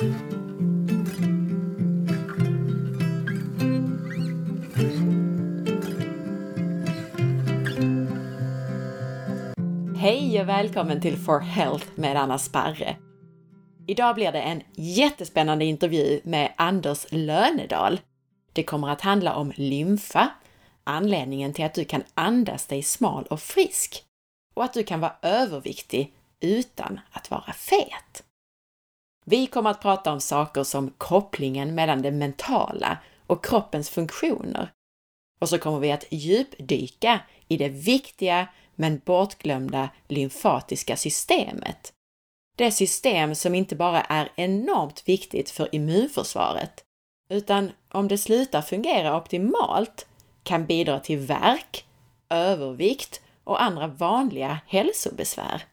Hej och välkommen till For Health med Anna Sparre. Idag blir det en jättespännande intervju med Anders Lönedal. Det kommer att handla om lymfa, anledningen till att du kan andas dig smal och frisk och att du kan vara överviktig utan att vara fet. Vi kommer att prata om saker som kopplingen mellan det mentala och kroppens funktioner. Och så kommer vi att djupdyka i det viktiga men bortglömda lymfatiska systemet. Det system som inte bara är enormt viktigt för immunförsvaret, utan om det slutar fungera optimalt kan bidra till värk, övervikt och andra vanliga hälsobesvär.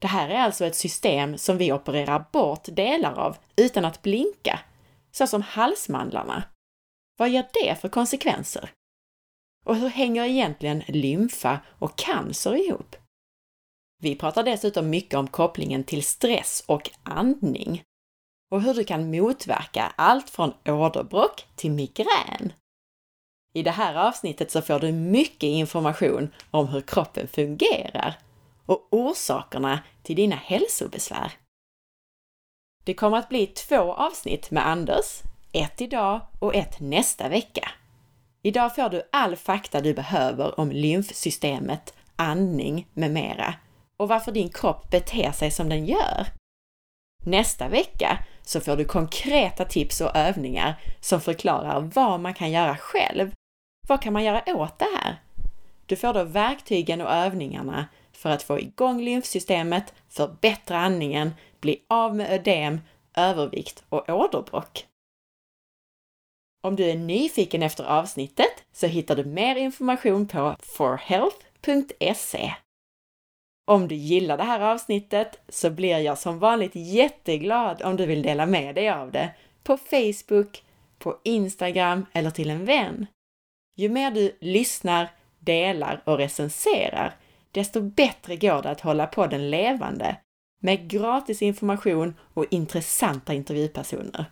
Det här är alltså ett system som vi opererar bort delar av utan att blinka, såsom halsmandlarna. Vad ger det för konsekvenser? Och hur hänger egentligen lymfa och cancer ihop? Vi pratar dessutom mycket om kopplingen till stress och andning och hur du kan motverka allt från åderbråck till migrän. I det här avsnittet så får du mycket information om hur kroppen fungerar och orsakerna till dina hälsobesvär. Det kommer att bli två avsnitt med Anders, ett idag och ett nästa vecka. Idag får du all fakta du behöver om lymfsystemet, andning med mera och varför din kropp beter sig som den gör. Nästa vecka så får du konkreta tips och övningar som förklarar vad man kan göra själv. Vad kan man göra åt det här? Du får då verktygen och övningarna för att få igång lymfsystemet, förbättra andningen, bli av med ödem, övervikt och åderbråck. Om du är nyfiken efter avsnittet så hittar du mer information på forhealth.se. Om du gillar det här avsnittet så blir jag som vanligt jätteglad om du vill dela med dig av det på Facebook, på Instagram eller till en vän. Ju mer du lyssnar, delar och recenserar, desto bättre går det att hålla podden levande med gratis information och intressanta intervjupersoner.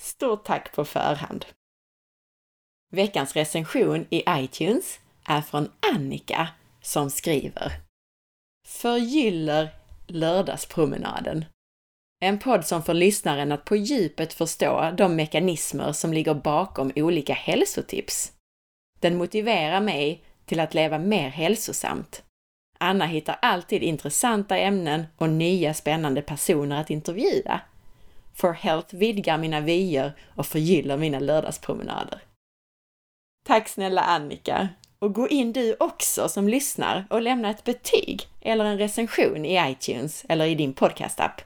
Stort tack på förhand! Veckans recension i iTunes är från Annika som skriver Förgyller lördagspromenaden. En podd som får lyssnaren att på djupet förstå de mekanismer som ligger bakom olika hälsotips. Den motiverar mig till att leva mer hälsosamt. Anna hittar alltid intressanta ämnen och nya spännande personer att intervjua. For Health vidgar mina vyer och förgyller mina lördagspromenader. Tack snälla Annika! Och gå in du också som lyssnar och lämna ett betyg eller en recension i iTunes eller i din podcastapp.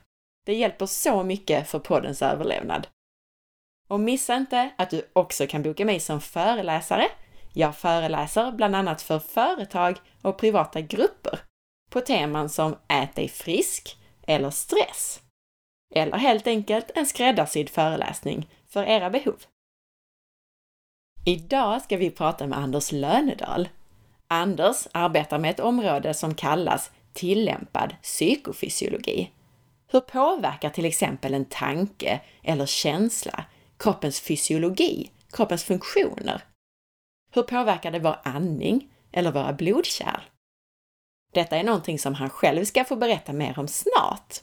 Det hjälper så mycket för poddens överlevnad. Och missa inte att du också kan boka mig som föreläsare. Jag föreläser bland annat för företag och privata grupper på teman som Ät dig frisk eller stress. Eller helt enkelt en skräddarsydd föreläsning för era behov. Idag ska vi prata med Anders Lönedal. Anders arbetar med ett område som kallas tillämpad psykofysiologi. Hur påverkar till exempel en tanke eller känsla kroppens fysiologi, kroppens funktioner? Hur påverkar det vår andning eller våra blodkärl? Detta är någonting som han själv ska få berätta mer om snart.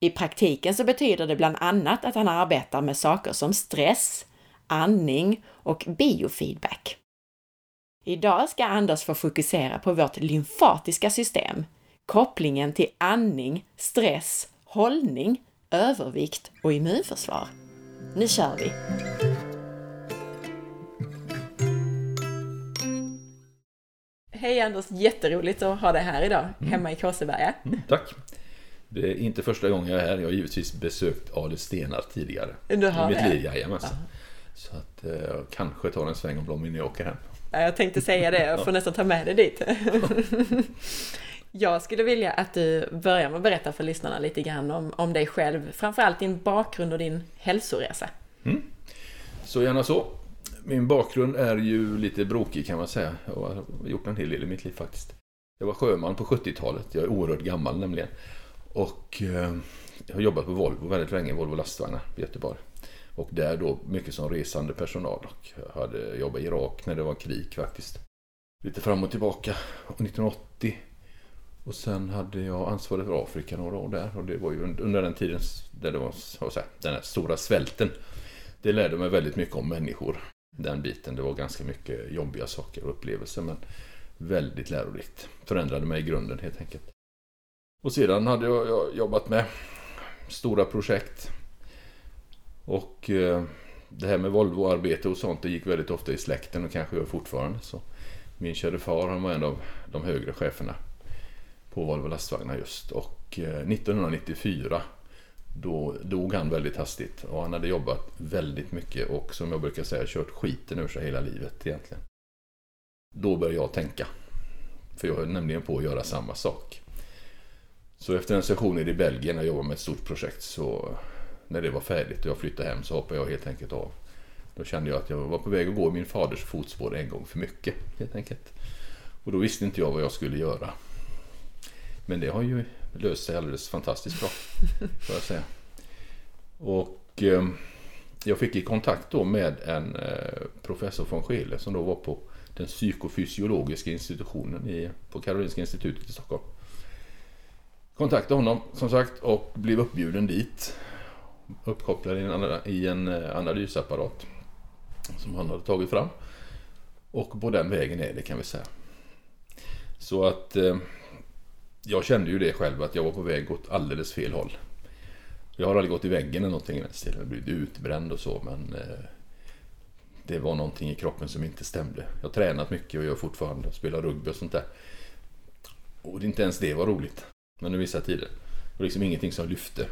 I praktiken så betyder det bland annat att han arbetar med saker som stress, andning och biofeedback. Idag ska Anders få fokusera på vårt lymfatiska system, kopplingen till andning, stress, hållning, övervikt och immunförsvar. Nu kör vi! Hej Anders, jätteroligt att ha dig här idag, mm. hemma i Kåseberga. Mm, tack! Det är inte första gången jag är här. Jag har givetvis besökt Ale Stenar tidigare. Du har I mitt liv, jajamensan. Ja. Så att eh, jag kanske tar en sväng om dem innan jag åker hem. Jag tänkte säga det, jag får nästan ta med dig dit. Jag skulle vilja att du börjar med att berätta för lyssnarna lite grann om, om dig själv, framförallt din bakgrund och din hälsoresa. Mm. Så gärna så. Min bakgrund är ju lite brokig kan man säga. Jag har gjort en hel del i mitt liv faktiskt. Jag var sjöman på 70-talet. Jag är oerhört gammal nämligen. Och eh, jag har jobbat på Volvo väldigt länge, Volvo lastvagnar i Göteborg. Och där då mycket som resande personal. Och jag hade jobbat i Irak när det var krig faktiskt. Lite fram och tillbaka. Och 1980. Och sen hade jag ansvaret för Afrika några år där. Och det var ju under den tiden där det var så säga, den här stora svälten. Det lärde mig väldigt mycket om människor. Den biten. Det var ganska mycket jobbiga saker och upplevelser. Men väldigt lärorikt. Förändrade mig i grunden helt enkelt. Och sedan hade jag jobbat med stora projekt. Och eh, det här med Volvo-arbete och sånt, det gick väldigt ofta i släkten och kanske gör fortfarande. Så min kära far, han var en av de högre cheferna på Volvo lastvagnar just. Och eh, 1994 då dog han väldigt hastigt och han hade jobbat väldigt mycket och som jag brukar säga kört skiten ur sig hela livet egentligen. Då började jag tänka. För jag höll nämligen på att göra samma sak. Så efter en session i Belgien när jag jobbade med ett stort projekt så när det var färdigt och jag flyttade hem så hoppade jag helt enkelt av. Då kände jag att jag var på väg att gå i min faders fotspår en gång för mycket helt enkelt. Och då visste inte jag vad jag skulle göra. Men det har ju löst sig alldeles fantastiskt bra, får jag säga. Och eh, jag fick i kontakt då med en eh, professor från Skele som då var på den psykofysiologiska institutionen i, på Karolinska institutet i Stockholm. Kontaktade honom som sagt och blev uppbjuden dit. Uppkopplad i en, i en eh, analysapparat som han hade tagit fram. Och på den vägen är det kan vi säga. Så att eh, jag kände ju det själv att jag var på väg åt alldeles fel håll. Jag har aldrig gått i väggen eller någonting i den stilen. Jag blivit utbränd och så men eh, det var någonting i kroppen som inte stämde. Jag har tränat mycket och gör fortfarande. Spelar rugby och sånt där. Och inte ens det var roligt. Men i vissa tider. Det var liksom ingenting som lyfte.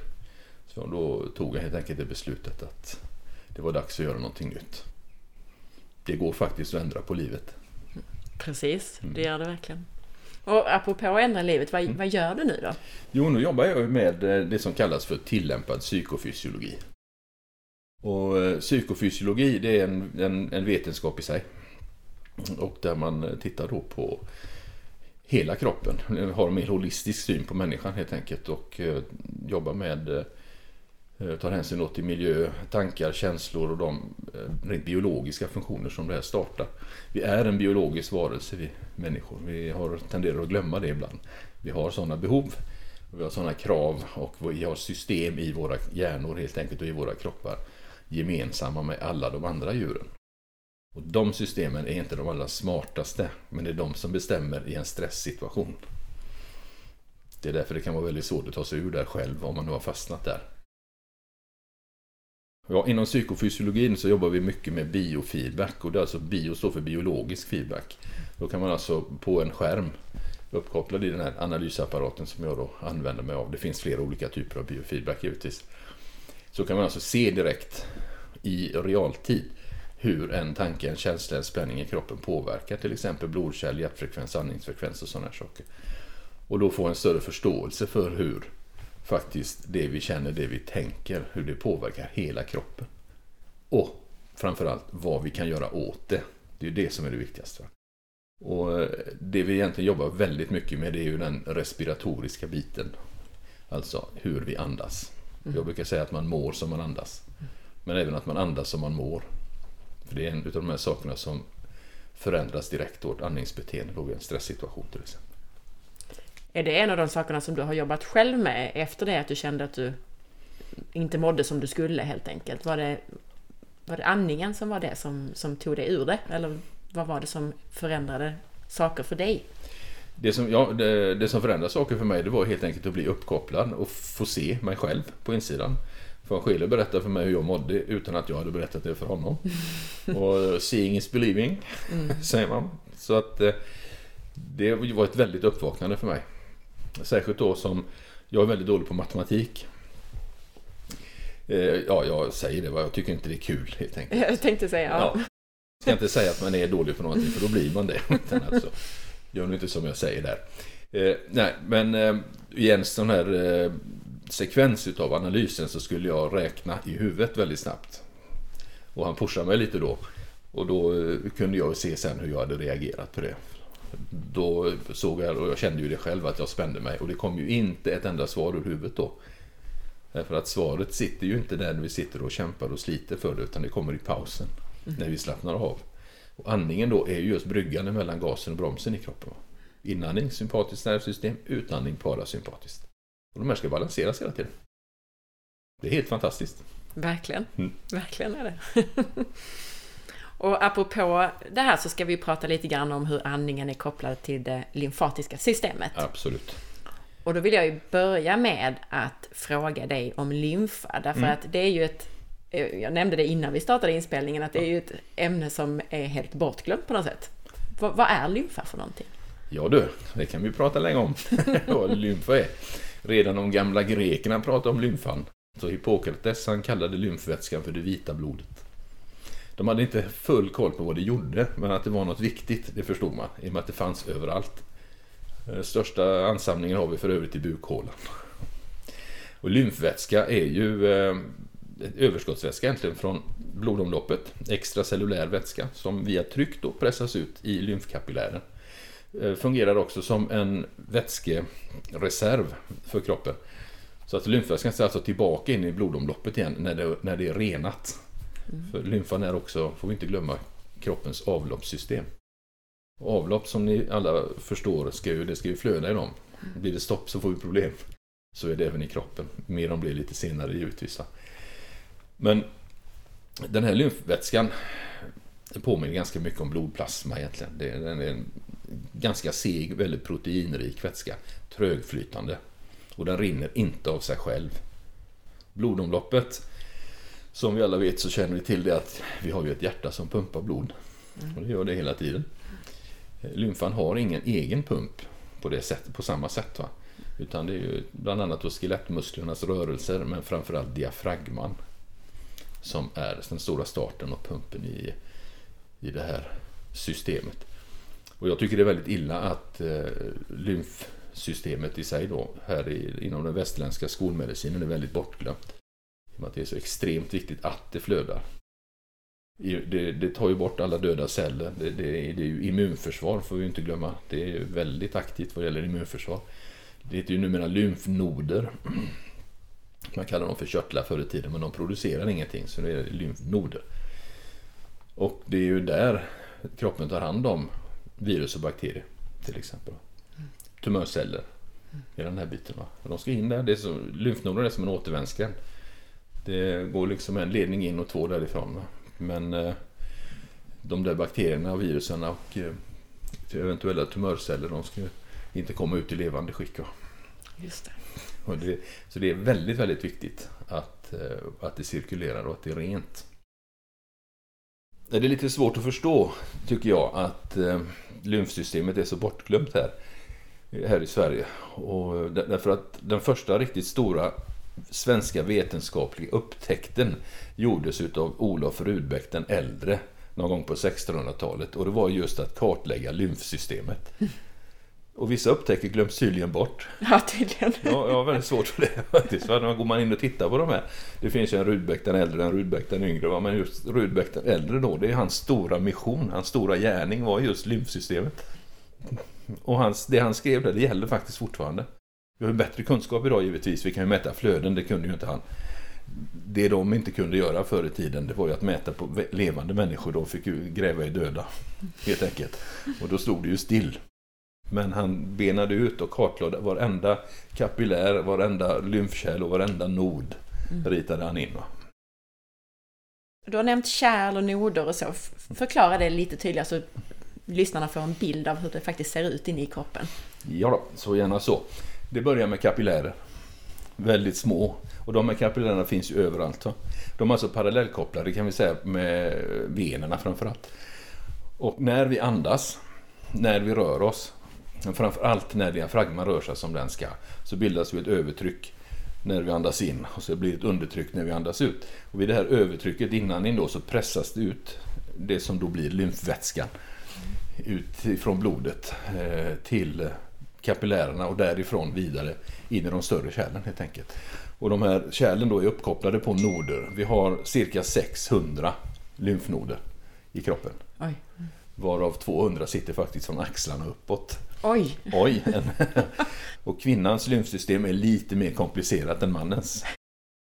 Så då tog jag helt enkelt det beslutet att det var dags att göra någonting nytt. Det går faktiskt att ändra på livet. Precis, det gör det verkligen. Och apropå att ändra livet, vad, mm. vad gör du nu då? Jo, nu jobbar jag med eh, det som kallas för tillämpad psykofysiologi. Och eh, psykofysiologi det är en, en, en vetenskap i sig. Och där man eh, tittar då på hela kroppen. Har en mer holistisk syn på människan helt enkelt och jobbar med Eh, tar hänsyn då till miljö, tankar, känslor och de eh, rent biologiska funktioner som det här startar. Vi är en biologisk varelse, vi människor. Vi har tenderar att glömma det ibland. Vi har sådana behov, vi har sådana krav och vi har system i våra hjärnor helt enkelt och i våra kroppar gemensamma med alla de andra djuren. Och de systemen är inte de allra smartaste, men det är de som bestämmer i en stresssituation. Det är därför det kan vara väldigt svårt att ta sig ur där själv om man nu har fastnat där. Ja, inom psykofysiologin så jobbar vi mycket med biofeedback och det är alltså bio står för biologisk feedback. Då kan man alltså på en skärm uppkopplad i den här analysapparaten som jag då använder mig av. Det finns flera olika typer av biofeedback givetvis. Så kan man alltså se direkt i realtid hur en tanke, en känsla, en spänning i kroppen påverkar till exempel blodkärl, hjärtfrekvens, andningsfrekvens och sådana saker. Och då få en större förståelse för hur faktiskt det vi känner, det vi tänker, hur det påverkar hela kroppen. Och framförallt vad vi kan göra åt det. Det är det som är det viktigaste. Och eh, det vi egentligen jobbar väldigt mycket med det är ju den respiratoriska biten. Alltså hur vi andas. Mm. Jag brukar säga att man mår som man andas. Men även att man andas som man mår. För det är en av de här sakerna som förändras direkt vårt andningsbeteende då vid en stresssituation till exempel. Är det en av de sakerna som du har jobbat själv med efter det att du kände att du inte mådde som du skulle helt enkelt? Var det, var det andningen som var det som, som tog dig ur det? Eller vad var det som förändrade saker för dig? Det som, ja, det, det som förändrade saker för mig det var helt enkelt att bli uppkopplad och få se mig själv på insidan. För Schiller berättade för mig hur jag mådde utan att jag hade berättat det för honom. Och seeing is believing, mm. säger man. Så att eh, det var ett väldigt uppvaknande för mig. Särskilt då som jag är väldigt dålig på matematik. Eh, ja, jag säger det, jag tycker inte det är kul helt enkelt. Jag tänkte säga ja. ja. Jag ska inte säga att man är dålig på någonting, för då blir man det. alltså, gör nu inte som jag säger där. Eh, nej, men eh, i en sån här eh, sekvens utav analysen så skulle jag räkna i huvudet väldigt snabbt. Och han pushade mig lite då. Och då kunde jag se sen hur jag hade reagerat på det då såg jag, och jag kände ju det själv, att jag spände mig. Och det kom ju inte ett enda svar ur huvudet då. Därför att svaret sitter ju inte där när vi sitter och kämpar och sliter för det, utan det kommer i pausen, mm. när vi slappnar av. Och andningen då är ju just bryggan mellan gasen och bromsen i kroppen. Inandning, sympatiskt nervsystem, utandning, parasympatiskt. Och de här ska balanseras hela tiden. Det är helt fantastiskt. Verkligen, mm. verkligen är det. och apropå det här så ska vi prata lite grann om hur andningen är kopplad till det lymfatiska systemet. Absolut. Och då vill jag ju börja med att fråga dig om lymfa, därför mm. att det är ju ett jag nämnde det innan vi startade inspelningen, att det är ju ett ämne som är helt bortglömt på något sätt. vad är lymfa för någonting? Ja du, det kan vi prata länge om. vad lymfa är. Redan de gamla grekerna pratade om lymfan. Så Hippokrates han kallade lymfvätskan för det vita blodet. De hade inte full koll på vad det gjorde, men att det var något viktigt, det förstod man. I och med att det fanns överallt. Den största ansamlingen har vi för övrigt i bukhålan. Och lymfvätska är ju eh, överskottsvätska egentligen från blodomloppet. Extracellulär vätska som via tryck då pressas ut i lymfkapillären. Eh, fungerar också som en vätskereserv för kroppen. Så att lymfvätskan ska alltså tillbaka in i blodomloppet igen när det, när det är renat. Mm. För lymfan är också, får vi inte glömma, kroppens avloppssystem. avlopp som ni alla förstår, ska ju, det ska ju flöda i dem. Blir det stopp så får vi problem. Så är det även i kroppen. Mer om det lite senare givetvis. Men den här lymfvätskan påminner ganska mycket om blodplasma egentligen. Det, den är en ganska seg, väldigt proteinrik vätska. Trögflytande. Och den rinner inte av sig själv. Blodomloppet, som vi alla vet så känner vi till det att vi har ju ett hjärta som pumpar blod. Mm. Och det gör det hela tiden. Lymfan har ingen egen pump på, det sättet, på samma sätt. Va? Utan det är ju bland annat då skelettmusklernas rörelser men framförallt diafragman som är den stora starten och pumpen i, i det här systemet. Och jag tycker det är väldigt illa att eh, lymfsystemet i sig då, här i, inom den västerländska skolmedicinen är väldigt bortglömt. I att det är så extremt viktigt att det flödar. Det, det tar ju bort alla döda celler. Det, det, det, är ju immunförsvar får vi inte glömma. Det är väldigt aktivt vad gäller immunförsvar. Det heter ju numera lymfnoder. Man kallar dem för körtlar förr i tiden men de producerar ingenting så det är lymfnoder. Och det är ju där kroppen tar hand om virus och bakterier till exempel. Tumörceller i den här biten. Va? De ska in där. Det är så, lymfnoder är som en återvändsgränd. Det går liksom en ledning in och två därifrån. Men eh, de där bakterierna och virusen och eh, eventuella tumörceller de ska inte komma ut i levande skick. Just det. Det, så det är väldigt, väldigt viktigt att, eh, att det cirkulerar och att det är rent. Det är lite svårt att förstå, tycker jag, att lymfsystemet är så bortglömt här, här i Sverige. Och därför att den första riktigt stora svenska vetenskapliga upptäckten gjordes utav Olof Rudbeck den äldre någon gång på 1600-talet och det var just att kartlägga lymfsystemet. Och vissa upptäckter glöms tydligen bort. Ja, tydligen. Ja, jag har väldigt svårt för det faktiskt. För när går man in och tittar på de här. Det finns ju en Rudbeck den äldre, en Rudbeck den yngre. Va? Men just Rudbeck den äldre då, det är hans stora mission. Hans stora gärning var just lymfsystemet. Och hans, det han skrev där, det gäller faktiskt fortfarande. Vi har bättre kunskap idag givetvis. Vi kan ju mäta flöden, det kunde ju inte han. Det de inte kunde göra förr i tiden, det var ju att mäta på levande människor. De fick ju gräva i döda, helt enkelt. Och då stod det ju still. Men han benade ut och kartlade varenda kapillär, varenda lymfkärl och varenda nod mm. ritade han in. Du har nämnt kärl och noder och så. Förklara det lite tydligare så lyssnarna får en bild av hur det faktiskt ser ut inne i kroppen. Ja, då, så gärna så. Det börjar med kapillärer. Väldigt små. Och de här kapillärerna finns ju överallt. Va? De är alltså parallellkopplade kan vi säga med venerna framförallt. Och när vi andas, när vi rör oss, framförallt när diafragman rör sig som den ska så bildas ju ett övertryck när vi andas in och så blir det ett undertryck när vi andas ut. Och vid det här övertrycket innan in då så pressas det ut det som då blir lymfvätskan ut från blodet eh, till kapillärerna och därifrån vidare in i de större kärlen helt enkelt. Och de här kärlen då är uppkopplade på noder. Vi har cirka 600 lymfnoder i kroppen. Oj. Varav 200 sitter faktiskt från axlarna uppåt. Oj! Oj! och kvinnans lymfsystem är lite mer komplicerat än mannens.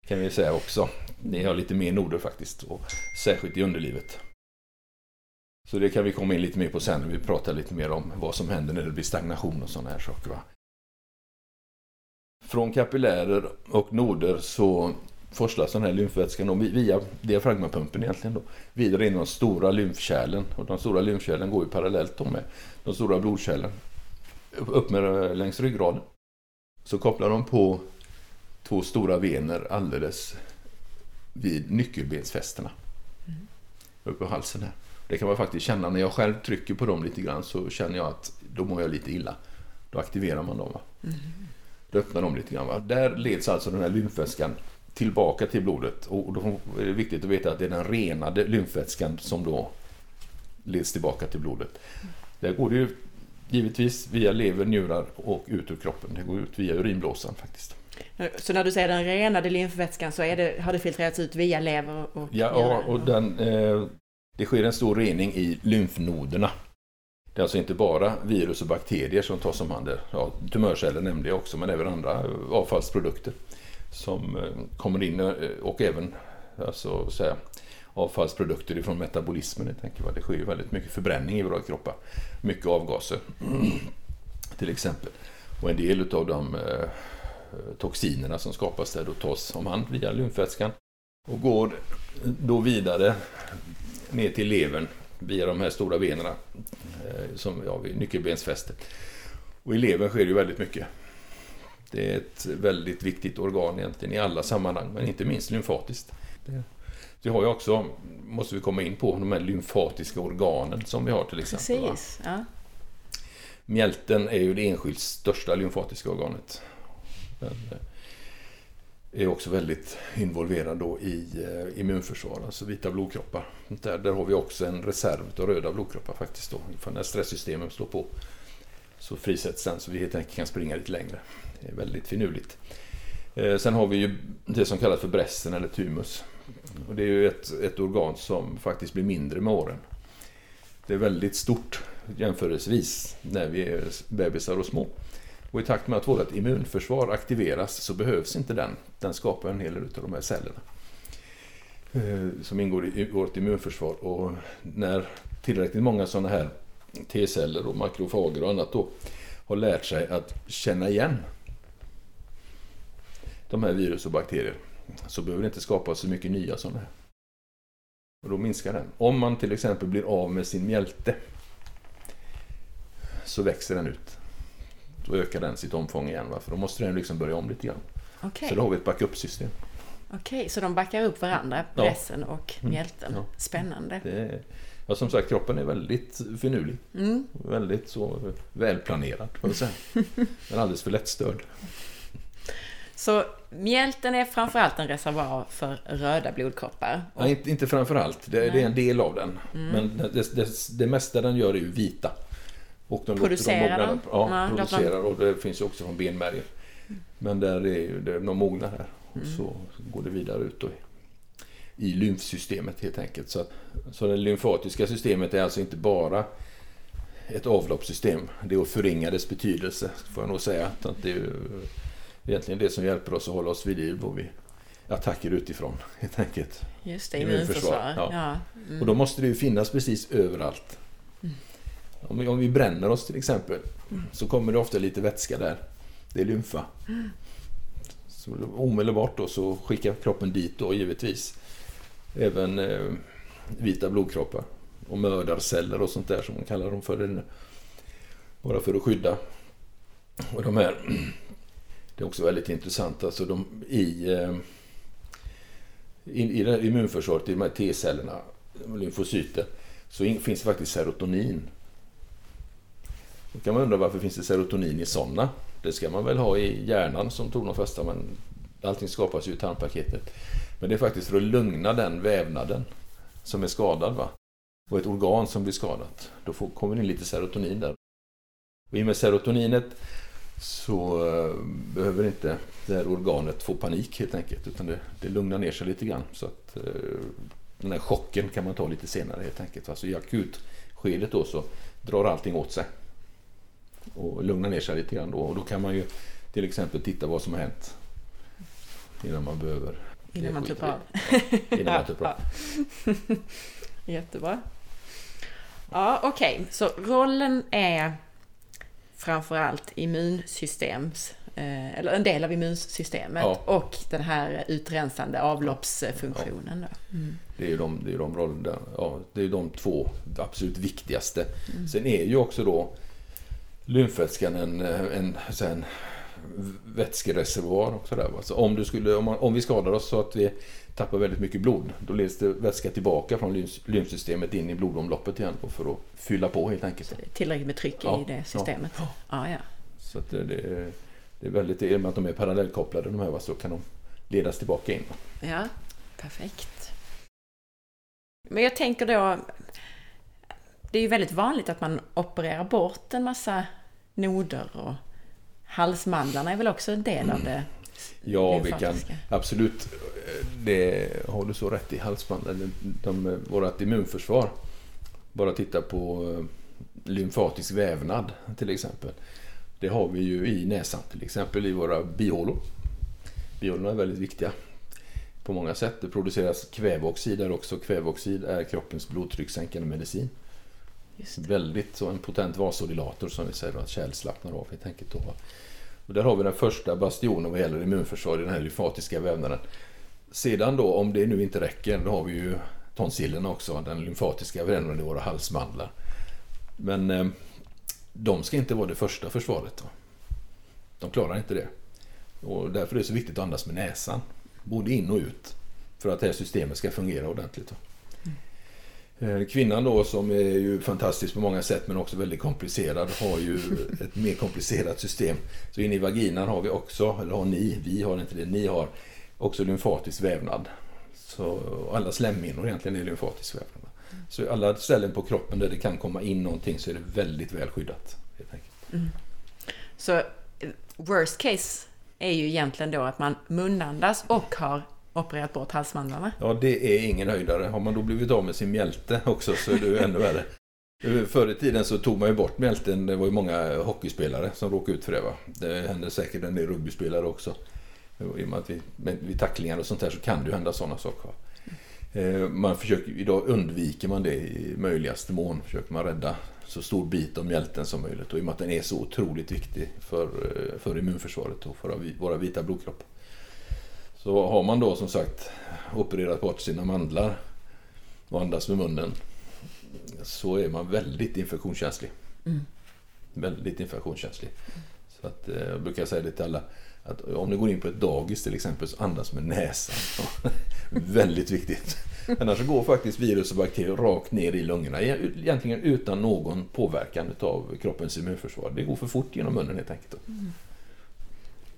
kan vi säga också. Ni har lite mer noder faktiskt, och särskilt i underlivet. Så det kan vi komma in lite mer på sen när vi pratar lite mer om vad som händer när det blir stagnation och sådana här saker. Va? Från kapillärer och noder så forslas den här lymfvätskan via diafragmapumpen egentligen då, vidare in i de stora lymfkärlen. Och de stora lymfkärlen går ju parallellt med de stora blodkärlen. Upp med längs ryggraden. Så kopplar de på två stora vener alldeles vid nyckelbensfästena. Mm. Uppe på halsen här. Det kan man faktiskt känna när jag själv trycker på dem lite grann så känner jag att då mår jag lite illa. Då aktiverar man dem. Mm. Då öppnar de lite grann. Va? Där leds alltså den här lymfvätskan tillbaka till blodet. Och då är det viktigt att veta att det är den renade lymfvätskan som då leds tillbaka till blodet. Där går det ju givetvis via lever, njurar och ut ur kroppen. Det går ut via urinblåsan faktiskt. Så när du säger den renade lymfvätskan så är det, har det filtrerats ut via lever och Ja, och den, eh, det sker en stor rening i lymfnoderna. Det är alltså inte bara virus och bakterier som tas om hand. Ja, tumörceller nämnde jag också, men även andra eh, avfallsprodukter som eh, kommer in eh, och även alltså, säga, avfallsprodukter ifrån metabolismen. Jag tänker, det sker ju väldigt mycket förbränning i våra kroppar. Mycket avgaser till exempel. Och en del av de eh, toxinerna som skapas där då tas om hand via lymfvätskan och går då vidare ner till levern via de här stora venerna eh, som ja, vid nyckelbensfästet. Och i levern sker ju väldigt mycket. Det är ett väldigt viktigt organ egentligen i alla sammanhang, men inte minst lymfatiskt. Det, vi har ju också, måste vi komma in på, de här lymfatiska organen som vi har till exempel. Precis, ja. Mjälten är ju det enskilt största lymfatiska organet. Den är också väldigt involverad då i eh, immunförsvar, alltså vita blodkroppar. Där, där har vi också en reserv av röda blodkroppar faktiskt då. För när stresssystemet slår på så frisätts den så vi helt enkelt kan springa lite längre. Det är väldigt finurligt. Eh, sen har vi ju det som kallas för brästen eller thymus. Och det är ju ett, ett organ som faktiskt blir mindre med åren. Det är väldigt stort jämförelsevis när vi är bebisar och små. Och i takt med att vårt immunförsvar aktiveras så behövs inte den. Den skapar en hel del av de här cellerna. Eh, som ingår i vårt immunförsvar. Och när tillräckligt många sådana här T-celler och makrofager och annat då har lärt sig att känna igen de här virus och bakterier så behöver det inte skapas så mycket nya sådana här. Och då minskar den. Om man till exempel blir av med sin mjälte så växer den ut. Då ökar den sitt omfång igen. Va? För då måste den liksom börja om lite grann. Okay. Så då har vi ett backup-system. Okej, okay, så de backar upp varandra, pressen ja. och mm. mjälten. Ja. Spännande. Det, ja, som sagt, kroppen är väldigt finurlig. Mm. Väldigt så välplanerad, får säga. Men alldeles för lättstörd. Så mjälten är framförallt en reservoar för röda blodkroppar? Och... Nej, inte, inte framförallt. Det, det, är en del av den. Mm. Men det, det, det mesta den gör är ju vita. Och de producerar de? Ja, ja producerar och det finns ju också från benmärgen. Men där är ju, det, de mognar här och mm. så går det vidare ut då i lymfsystemet helt enkelt. Så, så det lymfatiska systemet är alltså inte bara ett avloppssystem. Det är att förringa dess betydelse, får jag nog säga. Det är ju egentligen det som hjälper oss att hålla oss vid liv och vid attacker utifrån helt enkelt. Just det, immunförsvar. Ja. ja. Mm. Och då måste det ju finnas precis överallt. Mm. Om, vi, om vi bränner oss till exempel mm. så kommer det ofta lite vätska där. Det är lymfa. Mm. Så omedelbart då så skickar kroppen dit då givetvis även eh, vita blodkroppar och mördarceller och sånt där som man kallar dem för. Bara för att skydda. Och de här, det är också väldigt intressant, alltså de, i, eh, i, i det immunförsvaret, i de här T-cellerna, lymfocyter, så in, finns det faktiskt serotonin. Då kan man undra varför finns det serotonin i sådana? Det ska man väl ha i hjärnan som tog de första men allting skapas ju i tarmpaketet. Men det är faktiskt för att lugna den vävnaden som är skadad. Va? Och ett organ som blir skadat. Då får, kommer det in lite serotonin där. Och I och med serotoninet så eh, behöver inte det här organet få panik helt enkelt. Utan det, det lugnar ner sig lite grann. Så att eh, den här chocken kan man ta lite senare helt enkelt. Alltså i akutskedet då så drar allting åt sig. Och lugnar ner sig lite grann då. Och då kan man ju till exempel titta vad som har hänt. Innan man behöver Innan man tuppar av. Innan man tuppar av. Jättebra. Ja, okej. Okay. Så rollen är framförallt immunsystems eh, eller en del av immunsystemet ja. och den här utrensande avloppsfunktionen. Ja. Mm. Det är ju de, det är de rollerna, ja, det är de två absolut viktigaste. Mm. Sen är ju också då lymfvätskan en, en, en vätskereservoar också där. Så om, du skulle, om, man, om vi skadar oss så att vi tappar väldigt mycket blod, då leds det vätska tillbaka från lymfsystemet in i blodomloppet igen för att fylla på helt enkelt. Tillräckligt med tryck ja, i det systemet? Ja. Ah, ja. Så det, det, det är väldigt, i och med att de är parallellkopplade de här så kan de ledas tillbaka in. Ja, perfekt. Men jag tänker då, det är ju väldigt vanligt att man opererar bort en massa noder och halsmandlarna är väl också en del av det Ja, vi kan absolut. Det har du så rätt i. Halsmandlarna, de, vårt immunförsvar. Bara titta på eh, lymfatisk vävnad till exempel. Det har vi ju i näsan till exempel i våra bihålor. Bihålorna är väldigt viktiga på många sätt. Det produceras kväveoxid där också. Kväveoxid är kroppens blodtryckssänkande medicin. Väldigt så en potent vasodilator som vi säger att kärl slappnar av helt enkelt. Och där har vi den första bastionen vad gäller immunförsvar i den här lymfatiska vävnaden. Sedan då om det nu inte räcker då har vi ju tonsillerna också, den lymfatiska vävnaden i våra halsmandlar. Men eh, de ska inte vara det första försvaret. Då. De klarar inte det. Och därför är det så viktigt att andas med näsan, både in och ut, för att det här systemet ska fungera ordentligt. Då. Eh, kvinnan då som är ju fantastisk på många sätt men också väldigt komplicerad har ju ett mer komplicerat system. Så inne i vaginan har vi också, eller har ni, vi har inte det, ni har också lymfatisk vävnad. Så alla slemhinnor egentligen är lymfatisk vävnad. Så alla ställen på kroppen där det kan komma in någonting så är det väldigt väl skyddat. Mm. Så eh, worst case är ju egentligen då att man munandas och har opererat bort halsmandlarna. Ja, det är ingen höjdare. Har man då blivit av med sin mjälte också så är det ju ännu värre. Förr i tiden så tog man ju bort mjälten. Det var ju många hockeyspelare som råkade ut för det. Va? Det hände säkert en del rugbyspelare också. I och med att vi, vid tacklingar och sånt här så kan det ju hända sådana saker. Eh, man försöker, idag undviker man det i möjligaste mån. Försöker man rädda så stor bit av mjälten som möjligt. Och i och med att den är så otroligt viktig för, eh, för immunförsvaret och för våra vita blodkroppar. Så har man då som sagt opererat bort sina mandlar och andas med munnen så är man väldigt infektionskänslig. Mm. Väldigt infektionskänslig. Så att, eh, jag brukar säga det till alla att om du går in på ett dagis till exempel så andas med näsan. Väldigt viktigt. Annars går faktiskt virus och bakterier rakt ner i lungorna. Egentligen utan någon påverkan av kroppens immunförsvar. Det går för fort genom munnen helt enkelt. Mm.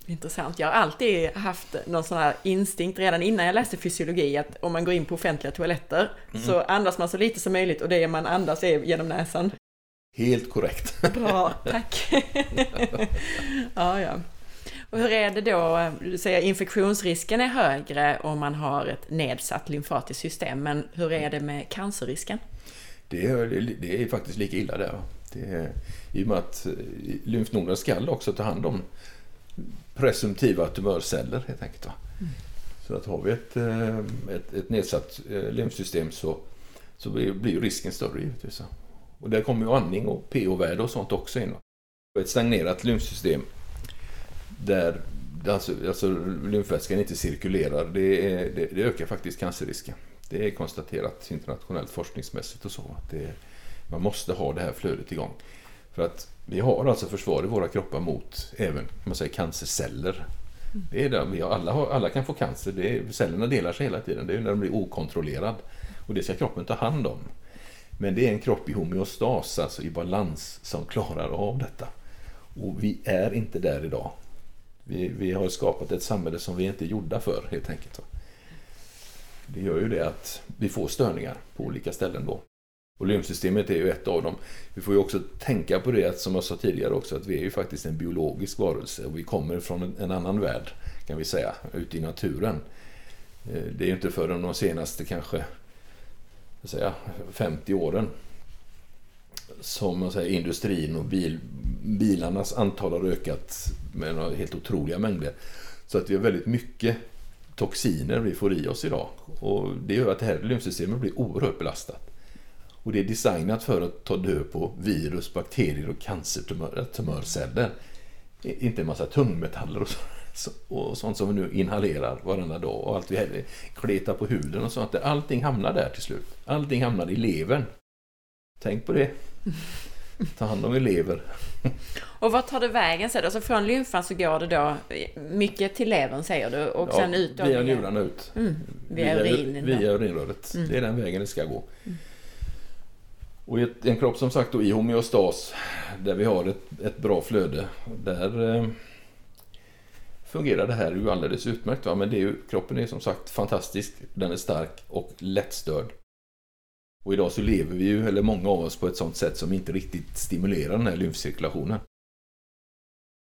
Intressant. Jag har alltid haft någon sån här instinkt redan innan jag läste fysiologi att om man går in på offentliga toaletter mm. så andas man så lite som möjligt och det man andas är genom näsan. Helt korrekt. Bra, tack. ja, ja. Och hur är det då? Du säger infektionsrisken är högre om man har ett nedsatt lymfatiskt system, men hur är det med cancerrisken? Det är, det är faktiskt lika illa där. Det är, I och med att eh, lymfnoderna ska också ta hand om presumtiva tumörceller helt enkelt. Mm. Så att har vi ett, eh, ett, ett nedsatt eh, lymfsystem så, så blir, blir risken större givetvis. Och där kommer ju andning och pH-värde och sånt också in. Ett stagnerat lymfsystem där alltså, alltså lymfvätskan inte cirkulerar, det, är, det, det, ökar faktiskt cancerrisken. Det är konstaterat internationellt forskningsmässigt och så. Det, man måste ha det här flödet igång. För att vi har alltså försvar i våra kroppar mot även man säger, cancerceller. Det är det, vi har, alla, alla kan få cancer, det är, cellerna delar sig hela tiden. Det är när de blir okontrollerad. Och det ska kroppen ta hand om. Men det är en kropp i homeostas, alltså i balans, som klarar av detta. Och vi är inte där idag. Vi, vi har skapat ett samhälle som vi inte är gjorda för helt enkelt. Det gör ju det att vi får störningar på olika ställen då. Och lymfsystemet är ju ett av dem. Vi får ju också tänka på det, som jag sa tidigare också, att vi är ju faktiskt en biologisk varelse och vi kommer från en annan värld, kan vi säga, ute i naturen. Eh, det är ju inte förrän de senaste kanske säga, 50 åren som man säger, industrin och bil, bilarnas antal har ökat med några helt otroliga mängder. Så att vi har väldigt mycket toxiner vi får i oss idag. Och det gör att det här lymfsystemet blir oerhört belastat. Och det är designat för att ta död på virus, bakterier och cancertumörceller. Inte en massa tungmetaller och, så, och sånt som vi nu inhalerar varenda dag och allt vi kletar på huden och sånt. Allting hamnar där till slut. Allting hamnar i levern. Tänk på det. Ta hand om elever. Och vad tar det vägen sen? Alltså från lymfan så går det då mycket till levern säger du och ja, sen ut? Via njurarna ut. Mm, via, via urinen? Via urinröret. Mm. Det är den vägen det ska gå. Mm. Och i en kropp som sagt då, i homeostas där vi har ett, ett bra flöde där eh, fungerar det här ju alldeles utmärkt. Va? Men det är ju, kroppen är som sagt fantastisk. Den är stark och lättstörd. Och idag så lever vi ju, eller många av oss, på ett sånt sätt som inte riktigt stimulerar den här lymfcirkulationen.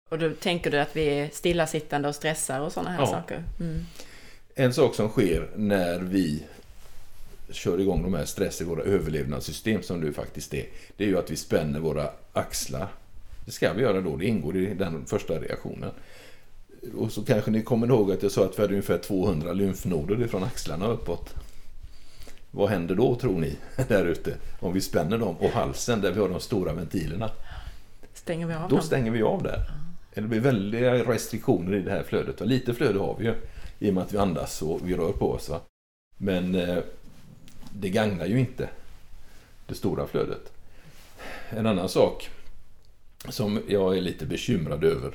Och då tänker du att vi är stillasittande och stressar och sådana här ja. saker? Mm. En sak som sker när vi kör igång de här stress i våra överlevnadssystem som det faktiskt är. Det är ju att vi spänner våra axlar. Det ska vi göra då, det ingår i den första reaktionen. Och så kanske ni kommer ihåg att jag sa att vi hade ungefär 200 lymfnoder ifrån axlarna uppåt. Vad händer då tror ni där ute? Om vi spänner dem och halsen där vi har de stora ventilerna. Stänger vi av Då dem? stänger vi av där. Det blir väldiga restriktioner i det här flödet. Lite flöde har vi ju i och med att vi andas och vi rör på oss. Va? Men eh, det gagnar ju inte det stora flödet. En annan sak som jag är lite bekymrad över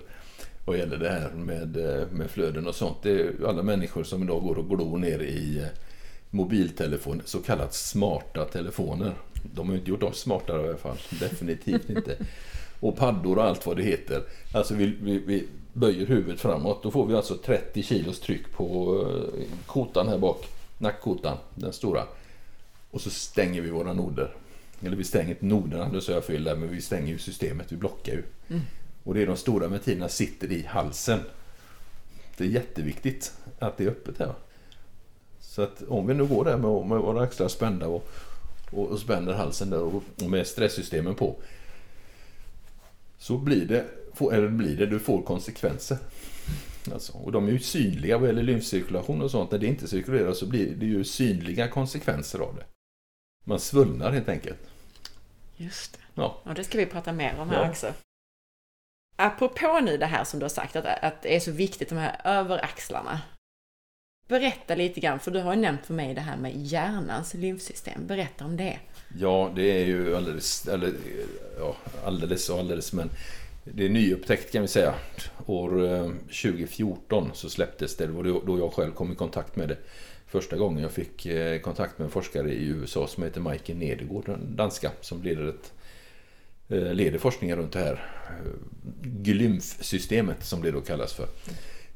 vad gäller det här med, eh, med flöden och sånt. Det är alla människor som idag går och glor ner i eh, mobiltelefon, mobiltelefoner, så kallat smarta telefoner. De har inte gjort oss smartare i alla fall. Definitivt inte. Och paddor och allt vad det heter. Alltså vi, vi, vi böjer huvudet framåt. Då får vi alltså 30 kilos tryck på eh, kotan här bak. Nackkotan, den stora. Och så stänger vi våra noder. Eller vi stänger inte noderna, nu sa jag fel där, men vi stänger ju systemet, vi blockar ju. Mm. Och det är de stora ventilerna sitter i halsen. Det är jätteviktigt att det är öppet här. Så att om vi nu går där med, med våra axlar spända och, och, och spänner halsen där och, och med stresssystemen på. Så blir det, eller blir det, du får konsekvenser. Alltså, och de är ju synliga vad gäller lymfcirkulation och sånt. När det inte cirkulerar så blir det ju synliga konsekvenser av det. Man svullnar helt enkelt. Just det. Ja. Och det ska vi prata mer om här ja. också. Apropå nu det här som du har sagt, att, att det är så viktigt de här överaxlarna. Berätta lite grann, för du har ju nämnt för mig det här med hjärnans lymfsystem. Berätta om det. Ja, det är ju alldeles, eller, ja, alldeles och alldeles, men det är nyupptäckt kan vi säga. År 2014 eh, så släpptes det, det var då jag själv kom i kontakt med det. Första gången jag fick eh, kontakt med en forskare i USA som heter Mike Nedergård, en danska, som leder, ett, eh, leder forskningen runt det här eh, glymfsystemet som det då kallas för.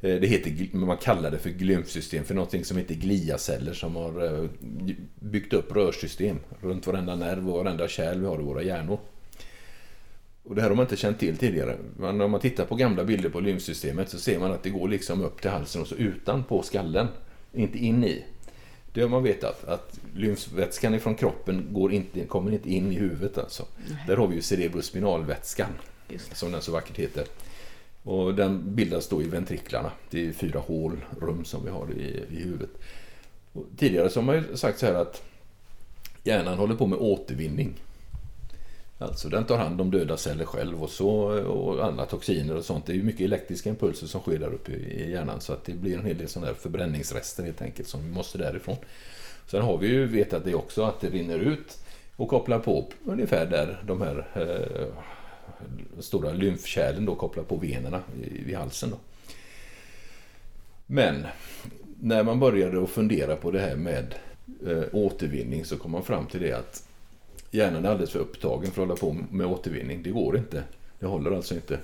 Det heter, man kallar det för glymfsystem för någonting som heter gliaceller som har byggt upp rörsystem runt varenda nerv och varenda kärl vi har i våra hjärnor. Och det här har man inte känt till tidigare. Men om man tittar på gamla bilder på lymfsystemet så ser man att det går liksom upp till halsen och så utanpå skallen. Inte in i. Det har man vetat att lymfvätskan ifrån kroppen går inte, kommer inte in i huvudet alltså. Nej. Där har vi ju cerebrospinalvätskan. Som den så vackert heter. Och den bildas då i ventriklarna. Det är fyra hål, rum som vi har i, i huvudet. Och tidigare så har man ju sagt så här att hjärnan håller på med återvinning. Alltså den tar hand om döda celler själv och, så, och alla toxiner och sånt. Det är ju mycket elektriska impulser som sker där uppe i hjärnan så att det blir en hel del sådana där förbränningsrester helt enkelt som vi måste därifrån. Sen har vi ju vetat det också att det rinner ut och kopplar på ungefär där de här eh, stora lymfkärlen då kopplar på venerna vid halsen. Då. Men när man började att fundera på det här med eh, återvinning så kom man fram till det att hjärnan är alldeles för upptagen för att hålla på med återvinning. Det går inte. Det håller alltså inte.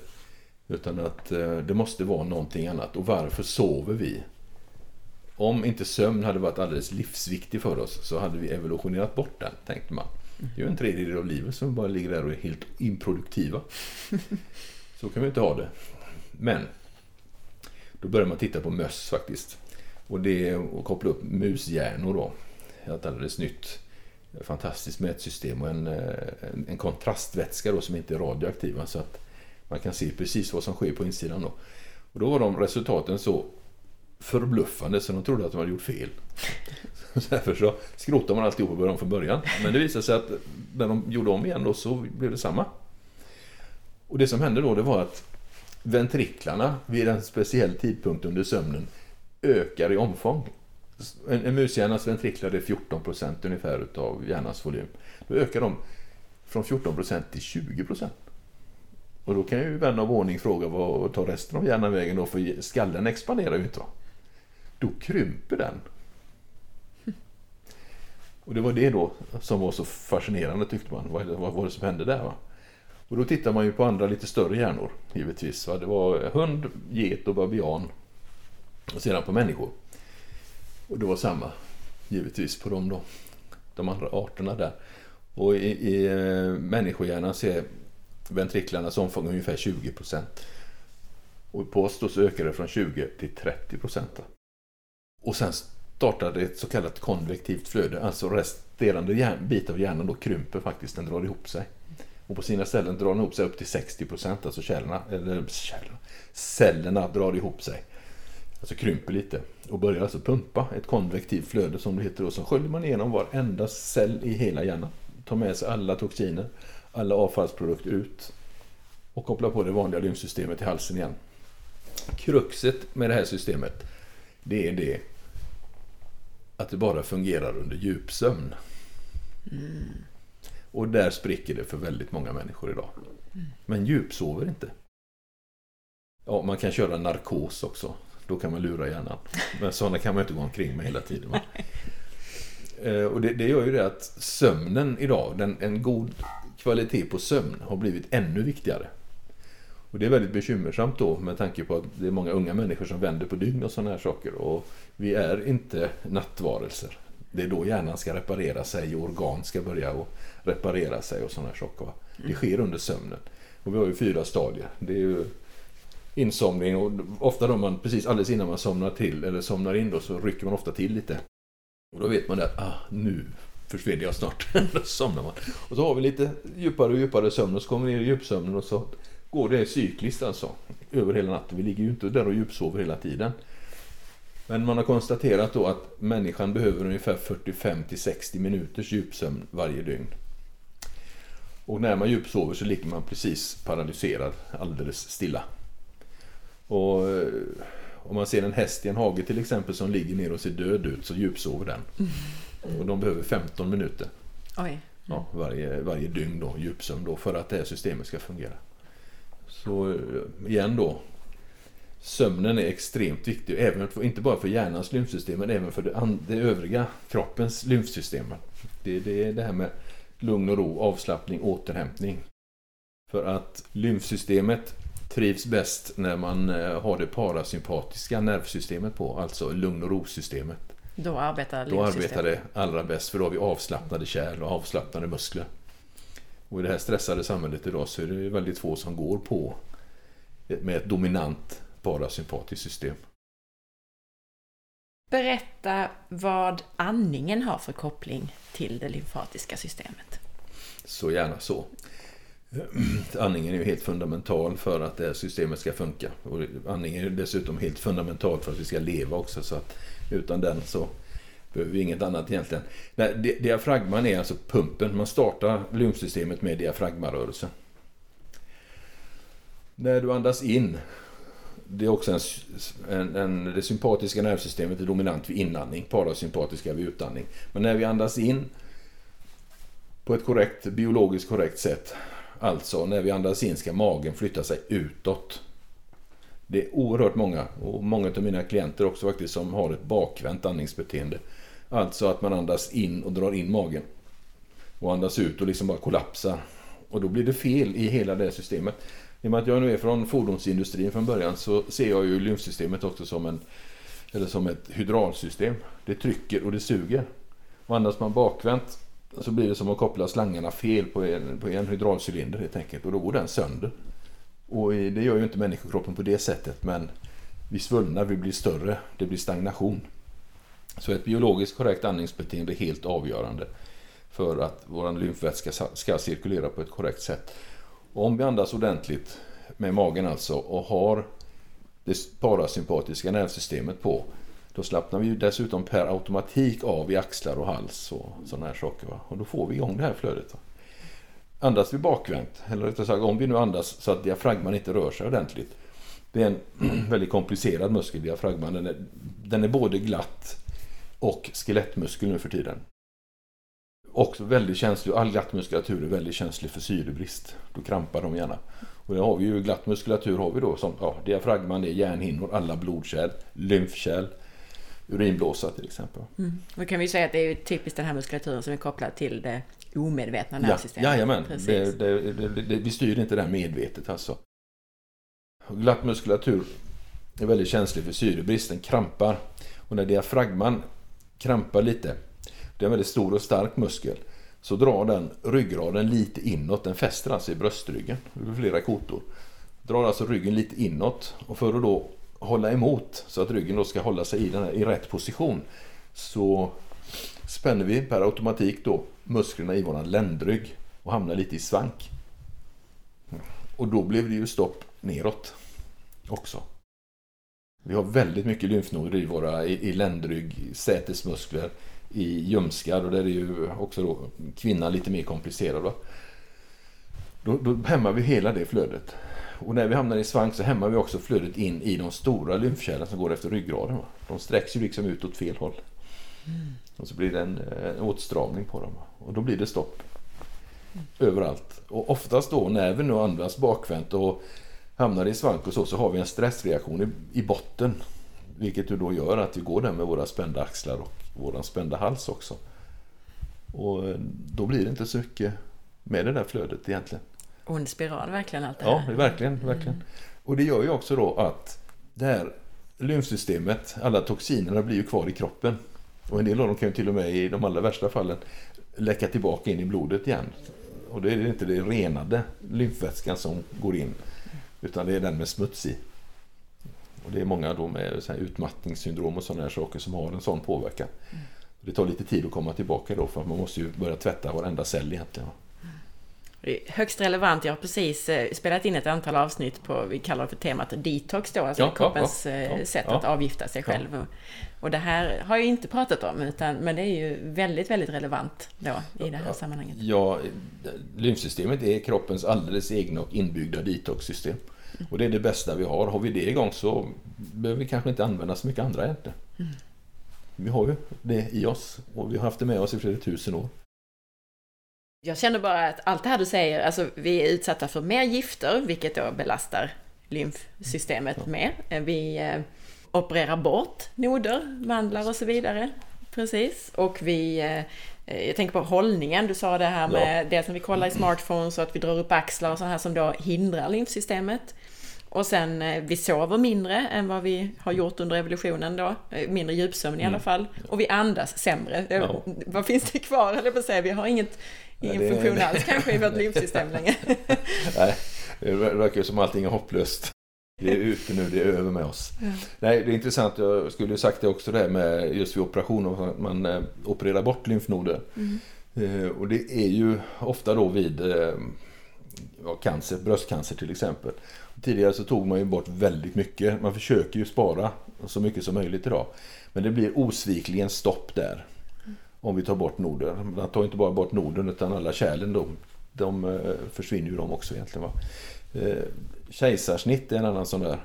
Utan att eh, det måste vara någonting annat. Och varför sover vi? Om inte sömn hade varit alldeles livsviktig för oss så hade vi evolutionerat bort den, tänkte man. Det är ju en tredjedel av livet som bara ligger där och är helt improduktiva. Så kan vi inte ha det. Men då börjar man titta på möss faktiskt. Och det är att koppla upp mushjärnor då. Ett alldeles nytt fantastiskt mätsystem och en, eh, en, en kontrastvätska då som inte är radioaktiv. Så att man kan se precis vad som sker på insidan. Då. Och då var de resultaten så förbluffande så de trodde att de hade gjort fel. Så därför så skrotade man alltihop och började om från början. Men det visade sig att när de gjorde om igen då så blev det samma. Och det som hände då det var att ventriklarna vid en speciell tidpunkt under sömnen ökar i omfång. En, en mushjärnas ventriklar är 14 procent ungefär utav hjärnans volym. Då ökar de från 14 procent till 20 procent. Och då kan ju vän av ordning fråga vad tar resten av hjärnan vägen då? För skallen expanderar ju inte. Va? Då krymper den. Och det var det då som var så fascinerande tyckte man. Vad, vad var det som hände där? Va? Och då tittar man ju på andra lite större hjärnor givetvis. Va? Det var hund, get och babian. Och sedan på människor. Och det var samma givetvis på dem då. De andra arterna där. Och i, i eh, människohjärnan så är ventriklarnas omfång ungefär 20 procent. Och på oss då så ökar det från 20 till 30 procent. Och sen startar det ett så kallat konvektivt flöde. Alltså resterande bit av hjärnan då krymper faktiskt, den drar ihop sig. Och på sina ställen drar den ihop sig upp till 60 procent, alltså kärlorna, eller kärlorna, cellerna drar ihop sig. Alltså krymper lite och börjar alltså pumpa ett konvektivt flöde som det heter. Och så sköljer man igenom varenda cell i hela hjärnan. Tar med sig alla toxiner, alla avfallsprodukter ut och kopplar på det vanliga lymfsystemet i halsen igen. Kruxet med det här systemet det är det att det bara fungerar under djupsömn. Mm. Och där spricker det för väldigt många människor idag. Mm. Men djupsover inte. Ja, man kan köra narkos också. Då kan man lura hjärnan. Men sådana kan man inte gå omkring med hela tiden. Eh, och det, det, gör ju det att sömnen idag, den, en god kvalitet på sömn har blivit ännu viktigare. Och det är väldigt bekymmersamt då med tanke på att det är många unga människor som vänder på dygn och sådana här saker. Och vi är inte nattvarelser. Det är då hjärnan ska reparera sig och organ ska börja och reparera sig och sådana här saker. Det mm. sker under sömnen. Och vi har ju fyra stadier. Det är ju insomning och ofta då man precis alldeles innan man somnar till eller somnar in då så rycker man ofta till lite. Och då vet man att ah, nu försvinner jag snart. då somnar man. Och så har vi lite djupare och djupare sömn och så kommer vi ner i djupsömnen och så går det cykliskt alltså. Över hela natten. Vi ligger ju inte där och djupsover hela tiden. Men man har konstaterat då att människan behöver ungefär 45 till 60 minuters djupsömn varje dygn. Och när man djupsover så ligger man precis paralyserad, alldeles stilla. Och eh, om man ser en häst i en hage till exempel som ligger ner och ser död ut så djupsover den. Mm. Och de behöver 15 minuter. Oj. Ja, varje, varje dygn då, djupsömn då, för att det här systemet ska fungera. Så eh, igen då, sömnen är extremt viktig, även för, inte bara för hjärnans lymfsystem men även för det, det övriga kroppens lymfsystem. Det, det är det här med lugn och ro, avslappning, återhämtning. För att lymfsystemet trivs bäst när man eh, har det parasympatiska nervsystemet på, alltså lugn och ro-systemet. Då arbetar Då arbetar det allra bäst för då har vi avslappnade kärl och avslappnade muskler. Och i det här stressade samhället idag så är det väldigt få som går på med ett dominant parasympatiskt system. Berätta vad andningen har för koppling till det lymfatiska systemet. Så gärna så. Eh, andningen är ju helt fundamental för att det här systemet ska funka. Och andningen är dessutom helt fundamental för att vi ska leva också. Så att utan den så behöver vi inget annat egentligen. Nej, diafragman är alltså pumpen. Man startar lymfsystemet med diafragmarörelsen. När du andas in, det är också en, en, en, det sympatiska nervsystemet är dominant vid inandning, parasympatiska vid utandning. Men när vi andas in på ett korrekt, biologiskt korrekt sätt, alltså när vi andas in ska magen flytta sig utåt. Det är oerhört många, och många av mina klienter också faktiskt, som har ett bakvänt andningsbeteende. Alltså att man andas in och drar in magen. Och andas ut och liksom bara kollapsar. Och då blir det fel i hela det systemet. I och med att jag nu är från fordonsindustrin från början så ser jag ju lymfsystemet också som, en, eller som ett hydraulsystem. Det trycker och det suger. Och andas man bakvänt så blir det som att koppla slangarna fel på en, på en hydraulcylinder helt enkelt. Och då går den sönder. Och det gör ju inte människokroppen på det sättet men vi svullnar, vi blir större, det blir stagnation. Så ett biologiskt korrekt andningsbeteende är helt avgörande för att vår lymfvätska ska cirkulera på ett korrekt sätt. Och om vi andas ordentligt med magen alltså och har det parasympatiska nervsystemet på. Då slappnar vi ju dessutom per automatik av i axlar och hals och sådana här saker. Va? Och då får vi igång det här flödet. Va? Andas vi bakvänt, eller rättare sagt om vi nu andas så att diafragman inte rör sig ordentligt. Det är en väldigt komplicerad muskel, diafragman. Den är, den är både glatt och skelettmuskel nu för tiden. Också väldigt känslig, all glatt muskulatur är väldigt känslig för syrebrist. Då krampar de gärna. Och har vi ju glatt muskulatur har vi då som ja, diafragman är hjärnhinnor, alla blodkärl, lymfkärl, urinblåsa till exempel. Mm. Då kan vi säga att det är typiskt den här muskulaturen som är kopplad till det omedvetna nervsystemet. Ja, jajamän, det, det, det, vi styr inte det här medvetet alltså. Glatt muskulatur är väldigt känslig för syrebrist, den krampar. Och när diafragman krampar lite, det är en väldigt stor och stark muskel, så drar den ryggraden lite inåt. Den fäster alltså i bröstryggen över flera kotor. Drar alltså ryggen lite inåt och för att då hålla emot så att ryggen då ska hålla sig i, den här, i rätt position så spänner vi per automatik då musklerna i våran ländrygg och hamnar lite i svank. Och då blev det ju stopp neråt också. Vi har väldigt mycket lymfnoder i våra i, i ländrygg, sätesmuskler, i ljumskar och där är ju också då kvinnan lite mer komplicerad. Va? Då, då hämmar vi hela det flödet. Och när vi hamnar i svank så hämmar vi också flödet in i de stora lymfkärlen som går efter ryggraden. De sträcks ju liksom ut åt fel håll. Mm. Och så blir det en, en åtstramning på dem. Och då blir det stopp. Mm. Överallt. Och oftast då när vi nu andas bakvänt och hamnar i svank och så, så har vi en stressreaktion i, i botten. Vilket ju då gör att vi går där med våra spända axlar och våran spända hals också. Och eh, då blir det inte så mycket med det där flödet egentligen. Ond spiral verkligen allt det här. Ja, verkligen, verkligen. Mm. Och det gör ju också då att det här lymfsystemet, alla toxinerna blir ju kvar i kroppen. Och en del av dem kan ju till och med i de allra värsta fallen läcka tillbaka in i blodet igen. Och då är det inte det renade lymfvätskan som går in utan det är den med smuts i. Och det är många då med utmattningssyndrom och sådana här saker som har en sån påverkan. Mm. Det tar lite tid att komma tillbaka då för man måste ju börja tvätta varenda cell egentligen. Högst relevant, jag har precis eh, spelat in ett antal avsnitt på, vi kallar det för temat detox då, alltså ja, kroppens ja, ja, eh, sätt att avgifta sig själv. Och det här har jag inte pratat om, utan, men det är ju väldigt, väldigt relevant då i det här sammanhanget. Ja, lymfsystemet är kroppens alldeles egna och inbyggda detoxsystem. Mm. Och det är det bästa vi har. Har vi det igång så behöver vi kanske inte använda så mycket andra egentligen. Mm. Vi har ju det i oss och vi har haft det med oss i flera tusen år. Jag känner bara att allt det här du säger, alltså vi är utsatta för mer gifter, vilket då belastar lymfsystemet mer. Vi eh, opererar bort noder, mandlar och så vidare. Precis. Och vi, eh, jag tänker på hållningen, du sa det här med ja. det som vi kollar i smartphones och att vi drar upp axlar och så här som då hindrar lymfsystemet. Och sen eh, vi sover mindre än vad vi har gjort under evolutionen då. Mindre djupsömn i alla mm. fall. Och vi andas sämre. Ja. Vad finns det kvar, eller på att säga? Vi har inget ingen funktion alls kanske i vårt lymfsystem längre. Nej, det verkar som allting är hopplöst. Det är ute nu, det är över med oss. Ja. Nej, det är intressant, jag skulle sagt det också det med just vid operationer, att man eh, opererar bort lymfnoder. Mm. Eh, och det är ju ofta då vid eh, ja, cancer, bröstcancer till exempel. Tidigare så tog man ju bort väldigt mycket, man försöker ju spara så mycket som möjligt idag. Men det blir osvikligen stopp där om vi tar bort Norden. Man tar inte bara bort Norden utan alla kärlen de, de eh, försvinner ju de också egentligen. Va? Eh, kejsarsnitt är en annan sån där.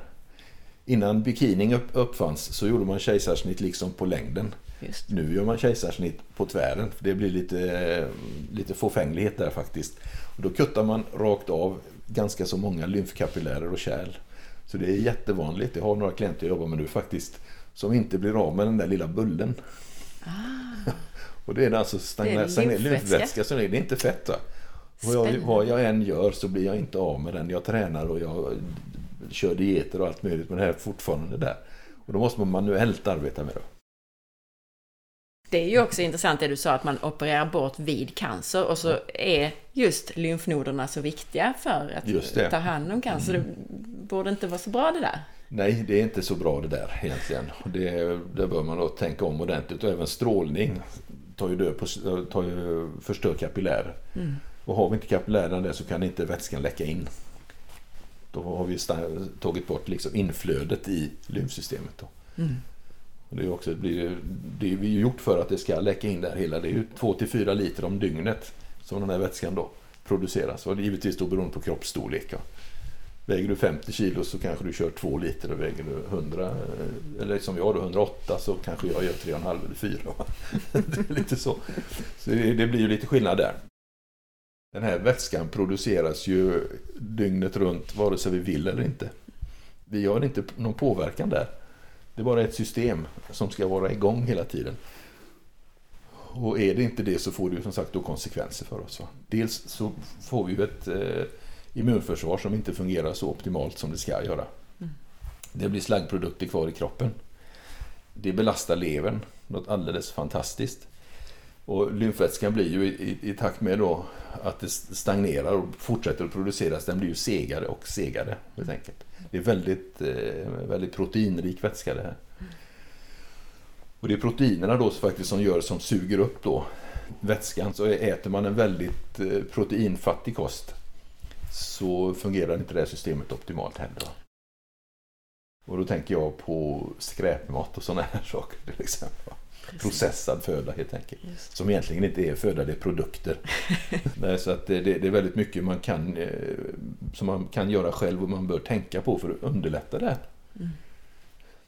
Innan bikinin uppfanns så gjorde man kejsarsnitt liksom på längden. Just. Nu gör man kejsarsnitt på tvären. För det blir lite, lite fåfänglighet där faktiskt. Och då kuttar man rakt av ganska så många lymfkapillärer och kärl. Så det är jättevanligt. Jag har några klienter jag jobbar med nu faktiskt som inte blir av med den där lilla bullen. Ah. Och det är alltså stagnerad lymfvätska. Så det är inte fett. Va? Vad jag, vad jag än gör så blir jag inte av med den. Jag tränar och jag kör dieter och allt möjligt. Men det här är fortfarande där. Och då måste man manuellt arbeta med det. Det är ju också intressant det du sa att man opererar bort vid cancer och så är just lymfnoderna så viktiga för att ta hand om cancer. Mm. Det borde inte vara så bra det där. Nej, det är inte så bra det där egentligen. Det, det bör man då tänka om ordentligt och även strålning tar ju, död på, tar ju, förstör kapillärer. Mm. Och har vi inte kapillärerna där så kan inte vätskan läcka in. då har vi tagit bort liksom inflödet i lymfsystemet. Då. Mm. Och det är också, det blir, det är gjort för att det ska läcka in där hela. Det är ju 2-4 liter om dygnet som den här vätskan då produceras. Och givetvis då beroende på kroppsstorlek. Väger du 50 kilo så kanske du kör 2 liter och väger du 100 eh, eller som jag då 108 så kanske jag gör 3,5 eller 4. det är lite så. Så det, blir ju lite skillnad där. Den här vätskan produceras ju dygnet runt vare sig vi vill eller inte. Vi har inte någon påverkan där. Det är bara ett system som ska vara igång hela tiden. Och är det inte det så får det ju som sagt då konsekvenser för oss. Va? Dels så får vi ju ett eh, immunförsvar som inte fungerar så optimalt som det ska göra. Mm. Det blir slaggprodukter kvar i kroppen. Det belastar levern något alldeles fantastiskt. Och lymfvätskan blir ju i, i, i, takt med då att det stagnerar och fortsätter att produceras, den blir ju segare och segare helt enkelt. Det är väldigt, eh, väldigt proteinrik vätska det här. Och det är proteinerna då faktiskt som gör som suger upp då vätskan. Så äter man en väldigt eh, proteinfattig kost så fungerar inte det här systemet optimalt heller. Och då tänker jag på skräpmat och sådana här saker till exempel. Processad föda helt enkelt. Just. Som egentligen inte är föda, det är produkter. Nej, så att det, det, är väldigt mycket man kan, eh, som man kan göra själv och man bör tänka på för att underlätta det här. Mm.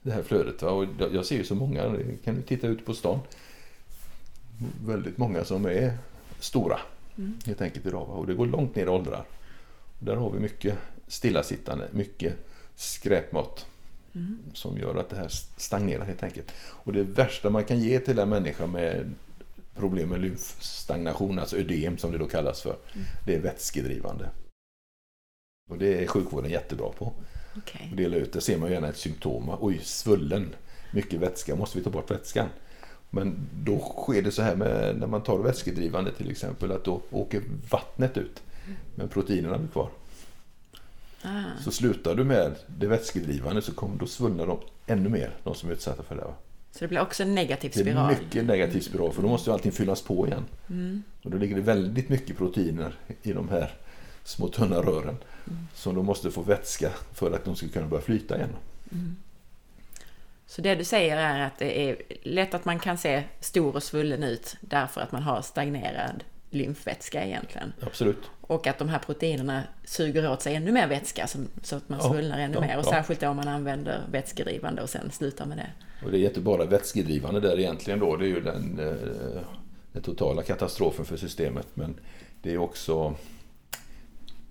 Det här flödet. Och jag ser ju så många, kan du titta ut på stan. Väldigt många som är stora mm. helt enkelt idag. Och det går långt ner i åldrar. Där har vi mycket stillasittande, mycket skräpmat. Mm. Som gör att det här stagnerar helt enkelt. Och det värsta man kan ge till en människa med problem med lymfstagnation, alltså ödem som det då kallas för, mm. det är vätskedrivande. Och det är sjukvården jättebra på. Okay. Och dela ut det ser man gärna ett symptom. Oj, svullen, mycket vätska, måste vi ta bort vätskan? Men då sker det så här med när man tar vätskedrivande till exempel att då åker vattnet ut. Men proteinerna blir kvar. Ah. Så slutar du med det vätskedrivande så kommer då svullna de ännu mer, de som är utsatta för det. Så det blir också en negativ spiral? Det är mycket negativ spiral för då måste ju allting fyllas på igen. Mm. Och då ligger det väldigt mycket proteiner i de här små tunna rören mm. som de måste få vätska för att de ska kunna börja flyta igen. Mm. Så det du säger är att det är lätt att man kan se stor och svullen ut därför att man har stagnerad lymfvätska egentligen. Absolut. Och att de här proteinerna suger åt sig ännu mer vätska så att man ja, svullnar ännu ja, mer. Och ja. särskilt om man använder vätskedrivande och sen slutar med det. Och det är inte bara vätskedrivande där egentligen då. Det är ju den, eh, den totala katastrofen för systemet. Men det är också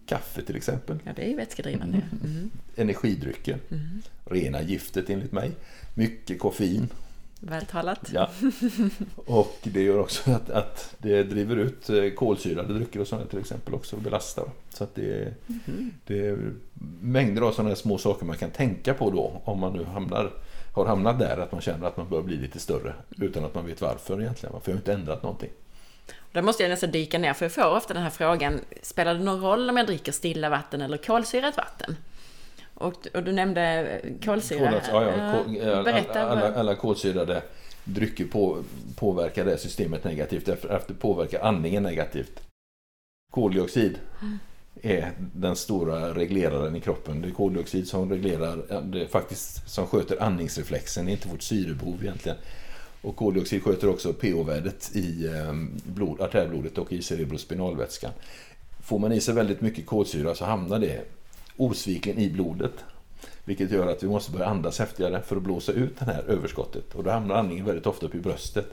kaffe till exempel. Ja, det är ju vätskedrivande. Mm. Mm. Energidrycker. Mm. Rena giftet enligt mig. Mycket koffein Vältalat. Ja. Och det gör också att, att det driver ut eh, kolsyrade drycker och sådana till exempel också och belastar. Så att det, mm. det är mängder av sådana små saker man kan tänka på då om man nu hamnar, har hamnat där att man känner att man bör bli lite större utan att man vet varför egentligen. Jag har inte ändrat någonting. Där måste jag nästan dyka ner för jag får ofta den här frågan, spelar det någon roll om jag dricker stilla vatten eller kolsyrat vatten? Och, och du nämnde kolsyra. Kolat, ja, ja, kol, Berätta. Alla, alla kolsyrade drycker på, påverkar det systemet negativt efter påverkar andningen negativt. Koldioxid är den stora regleraren i kroppen. Det är koldioxid som reglerar, det faktiskt som sköter andningsreflexen, det är inte vårt syrebehov egentligen. Och koldioxid sköter också pH-värdet i ehm, blod, artärblodet och i cerebrospinalvätskan. Får man i sig väldigt mycket kolsyra så hamnar det osvikligen i blodet. Vilket gör att vi måste börja andas häftigare för att blåsa ut det här överskottet. Och då hamnar andningen väldigt ofta upp i bröstet.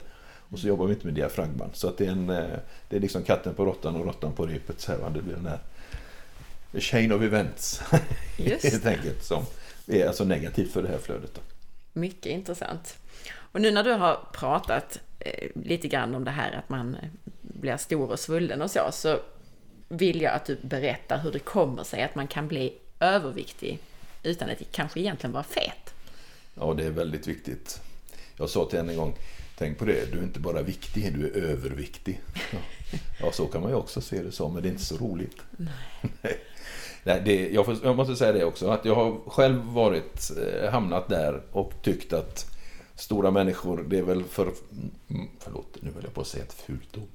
Och så jobbar vi inte med diafragman. Så att det är, en, eh, det är liksom katten på råttan och råttan på repet. Så här, det blir den här chain of events. helt enkelt. Som är alltså negativt för det här flödet. Då. Mycket intressant. Och nu när du har pratat eh, lite grann om det här att man blir stor och svullen och så, så vill jag att du berättar hur det kommer sig att man kan bli överviktig utan att kanske egentligen vara fet. Ja, det är väldigt viktigt. Jag sa till henne en gång, tänk på det, du är inte bara viktig, du är överviktig. Ja, ja så kan man ju också se det som, men det är inte så roligt. Nej. Nej, det, jag, jag, måste säga det också, att jag har själv varit, eh, hamnat där och tyckt att stora människor, det är väl för... Mm, förlåt, nu höll jag på att säga ett fult ord.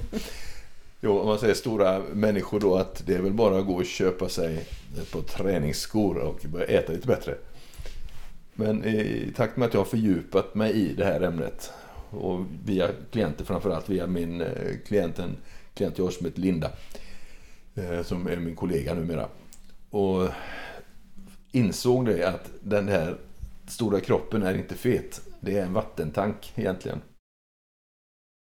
Jo, om man säger stora människor då att det är väl bara att gå och köpa sig ett par träningsskor och börja äta lite bättre. Men i takt med att jag har fördjupat mig i det här ämnet och via klienter framförallt via min eh, klient, en klient jag har som heter Linda eh, som är min kollega numera. Och insåg det att den här stora kroppen är inte fet. Det är en vattentank egentligen.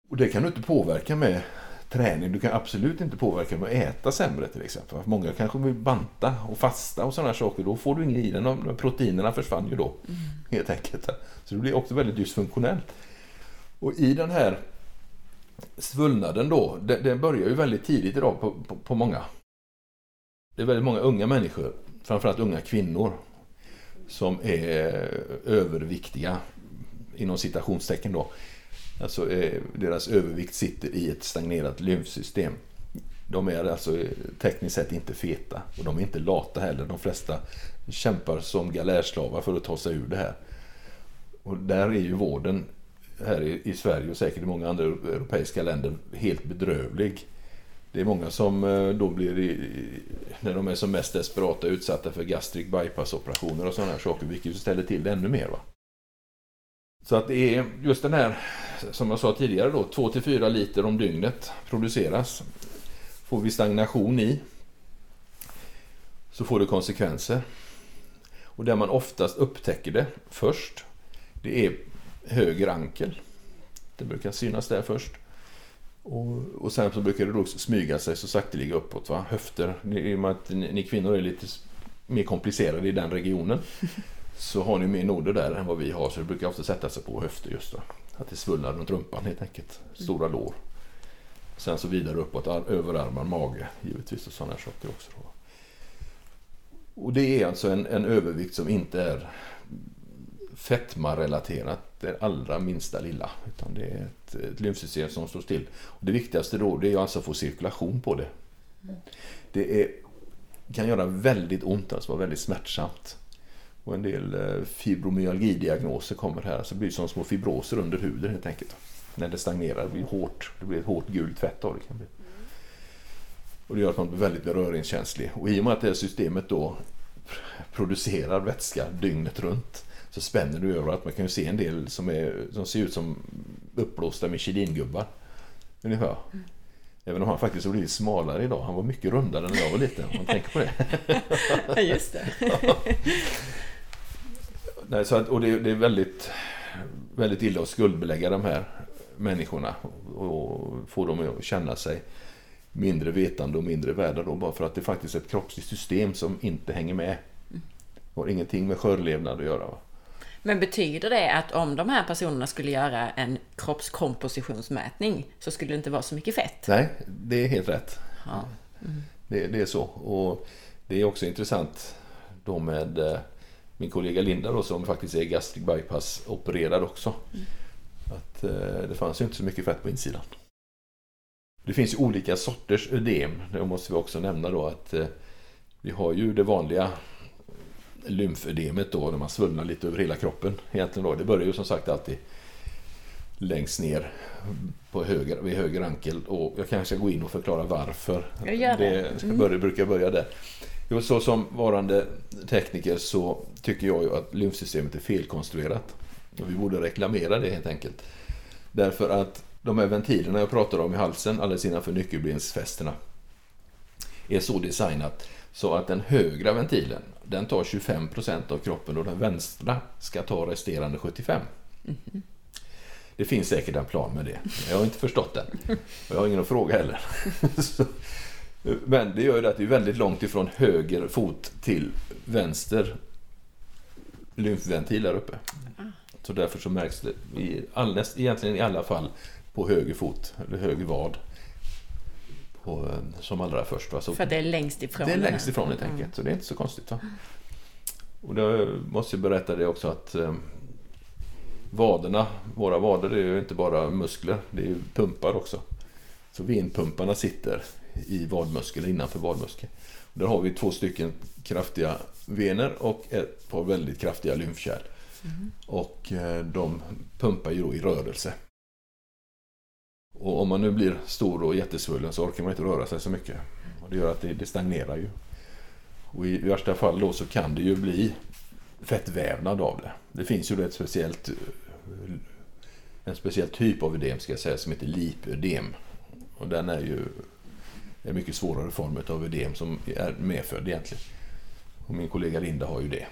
Och det kan du inte påverka med träning. Du kan absolut inte påverka med att äta sämre till exempel. Många kanske vill banta och fasta och sådana saker. Då får du inget i den. Proteinerna försvann ju då. Mm. Helt enkelt. Så det blir också väldigt dysfunktionellt. Och i den här svullnaden då, den, börjar ju väldigt tidigt idag på, på, på många. Det är väldigt många unga människor, framförallt unga kvinnor, som är överviktiga inom citationstecken då. Alltså eh, deras övervikt sitter i ett stagnerat lymfsystem. De är alltså eh, tekniskt sett inte feta och de är inte lata heller. De flesta kämpar som galärslavar för att ta sig ur det här. Och där är ju vården här i, Sverige och säkert i många andra europeiska länder helt bedrövlig. Det är många som eh, då blir, när de är som mest desperata, utsatta för gastric bypass-operationer och sådana här saker, vilket ställer till det ännu mer. Va? Så att det är just den här, som jag sa tidigare då, 2-4 liter om dygnet produceras. Får vi stagnation i så får det konsekvenser. Och där man oftast upptäcker det först, det är höger ankel. Det brukar synas där först. Och, och sen så brukar det då smyga sig så sakteliga uppåt. Va? Höfter, i och med att ni, ni kvinnor är lite mer komplicerade i den regionen så har ni mer noder där än vad vi har så det brukar ofta sätta sig på höfter just då. Att det svullnar runt rumpan helt enkelt. Stora mm. lår. Sen så vidare uppåt överarmar, mage givetvis och sådana saker också. Då. Och det är alltså en, en övervikt som inte är fetmarelaterat det allra minsta lilla. Utan det är ett, ett lymfsystem som står still. Och det viktigaste då det är alltså att få cirkulation på det. Mm. Det är, kan göra väldigt ont, alltså vara väldigt smärtsamt. Och en del eh, fibromyalgidiagnoser kommer här. Så det blir som små fibroser under huden helt enkelt. När det stagnerar, det blir hårt. Det blir ett hårt gult fett av det. Kan bli. Och det gör att man blir väldigt beröringskänslig. Och i och med att det här systemet då producerar vätska dygnet runt så spänner du över att man kan se en del som, är, som ser ut som uppblåsta Michelin-gubbar. Ungefär. Mm. Även om han faktiskt har blivit smalare idag. Han var mycket rundare när jag var liten. Om man tänker på det. Just det. Nej, så att, och det, det, är väldigt, väldigt illa att skuldbelägga de här människorna och få dem att känna sig mindre vetande och mindre värda då bara för att det är faktiskt ett kroppsligt system som inte hänger med. Det har ingenting med skörlevnad att göra. Men betyder det att om de här personerna skulle göra en kroppskompositionsmätning så skulle det inte vara så mycket fett? Nej, det är helt rätt. Ja. Mm. Det, det, är så. Och det är också intressant då med eh, min kollega Linda då, som faktiskt är gastric bypass opererad också. Mm. Att eh, det fanns ju inte så mycket fett på insidan. Det finns ju olika sorters ödem. Det måste vi också nämna då att eh, vi har ju det vanliga lymfödemet då när man svullnar lite över hela kroppen. Egentligen då. Det börjar ju som sagt alltid längst ner på höger, vid höger ankel och jag kanske ska gå in och förklara varför. Jag gör det. det mm. börja, brukar börja där. Så som varande tekniker så tycker jag ju att lymfsystemet är felkonstruerat. Och vi borde reklamera det helt enkelt. Därför att de här ventilerna jag pratar om i halsen, alldeles innanför nyckelbensfästena, är så designat så att den högra ventilen, den tar 25% av kroppen och den vänstra ska ta resterande 75. Mm. Det finns säkert en plan med det. Jag har inte förstått den. Och jag har ingen att fråga heller. Men det gör ju att det är väldigt långt ifrån höger fot till vänster lymfventil där uppe. Så därför så märks det i all, egentligen i alla fall på höger fot, eller höger vad. På, som allra först. Va? Så För det är längst ifrån? Det är längst ifrån helt enkelt, mm. så det är inte så konstigt. Va? Och då måste jag berätta det också att eh, vaderna, våra vader är ju inte bara muskler, det är ju pumpar också. Så venpumparna sitter i vadmuskeln, innanför vadmuskeln. Där har vi två stycken kraftiga vener och ett par väldigt kraftiga lymfkärl. Mm. Och eh, de pumpar ju då i rörelse. Och om man nu blir stor och jättesvullen så orkar man inte röra sig så mycket. Och det gör att det, det stagnerar ju. Och i värsta fall då så kan det ju bli fettvävnad av det. Det finns ju ett speciellt, en speciell typ av ödem ska jag säga som heter lipödem. Och den är ju en mycket svårare form av ödem som är medfödd egentligen. Och min kollega Linda har ju det.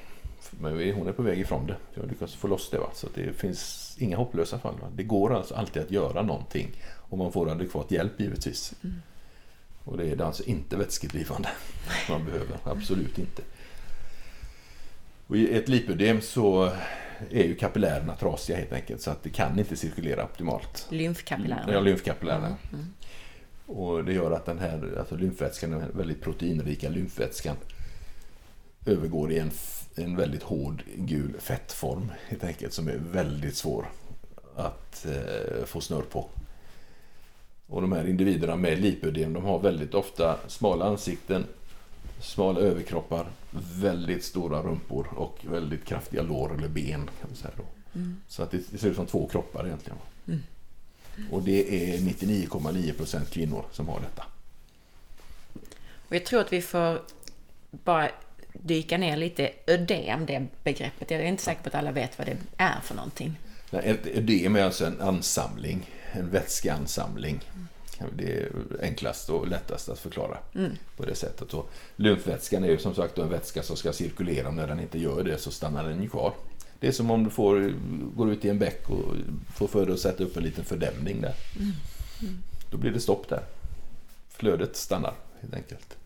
Men hon är på väg ifrån det. Jag har lyckats få loss det. Va? Så det finns inga hopplösa fall. Va? Det går alltså alltid att göra någonting. Om man får adekvat hjälp givetvis. Mm. Och det är alltså inte vätskedrivande man behöver. Absolut inte. Och I ett lipödem så är ju kapillärerna trasiga helt enkelt så att det kan inte cirkulera optimalt. Lymfkapillärerna? Ja, lymfkapillärerna. Mm. Mm. Och det gör att den här alltså lymfvätskan, den väldigt proteinrika lymfvätskan övergår i en, en väldigt hård gul fettform helt enkelt som är väldigt svår att eh, få snurr på. Och de här individerna med lipödem de har väldigt ofta smala ansikten, smala överkroppar, väldigt stora rumpor och väldigt kraftiga lår eller ben. Kan man säga då. Mm. Så att det, det, ser ut som två kroppar egentligen. Mm. Och det är 99,9% kvinnor som har detta. Och jag tror att vi får bara dyka ner lite ödem, det begreppet. Jag är inte säker på att alla vet vad det är för någonting. Ett ödem är alltså en ansamling, en vätskeansamling. Det är enklast och lättast att förklara mm. på det sättet. Och lymfvätskan är ju som sagt en vätska som ska cirkulera. När den inte gör det så stannar den ju kvar. Det är som om du får, går ut i en bäck och får för dig att sätta upp en liten fördämning där. Mm. Mm. Då blir det stopp där. Flödet stannar helt enkelt.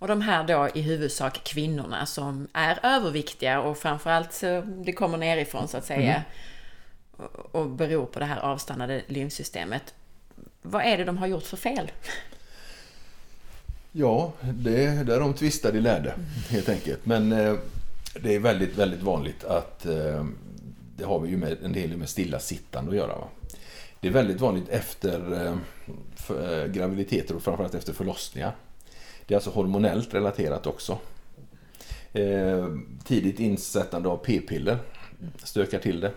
Och de här då i huvudsak kvinnorna som är överviktiga och framförallt det kommer nerifrån så att säga. Mm och beror på det här avstannade lymfsystemet. Vad är det de har gjort för fel? Ja, det är där de tvistar de lärde helt enkelt. Men eh, det är väldigt, väldigt vanligt att eh, det har vi ju med, en del med stillasittande att göra. Va? Det är väldigt vanligt efter eh, för, eh, graviditeter och framförallt efter förlossningar. Det är alltså hormonellt relaterat också. Eh, tidigt insättande av p-piller stökar till det.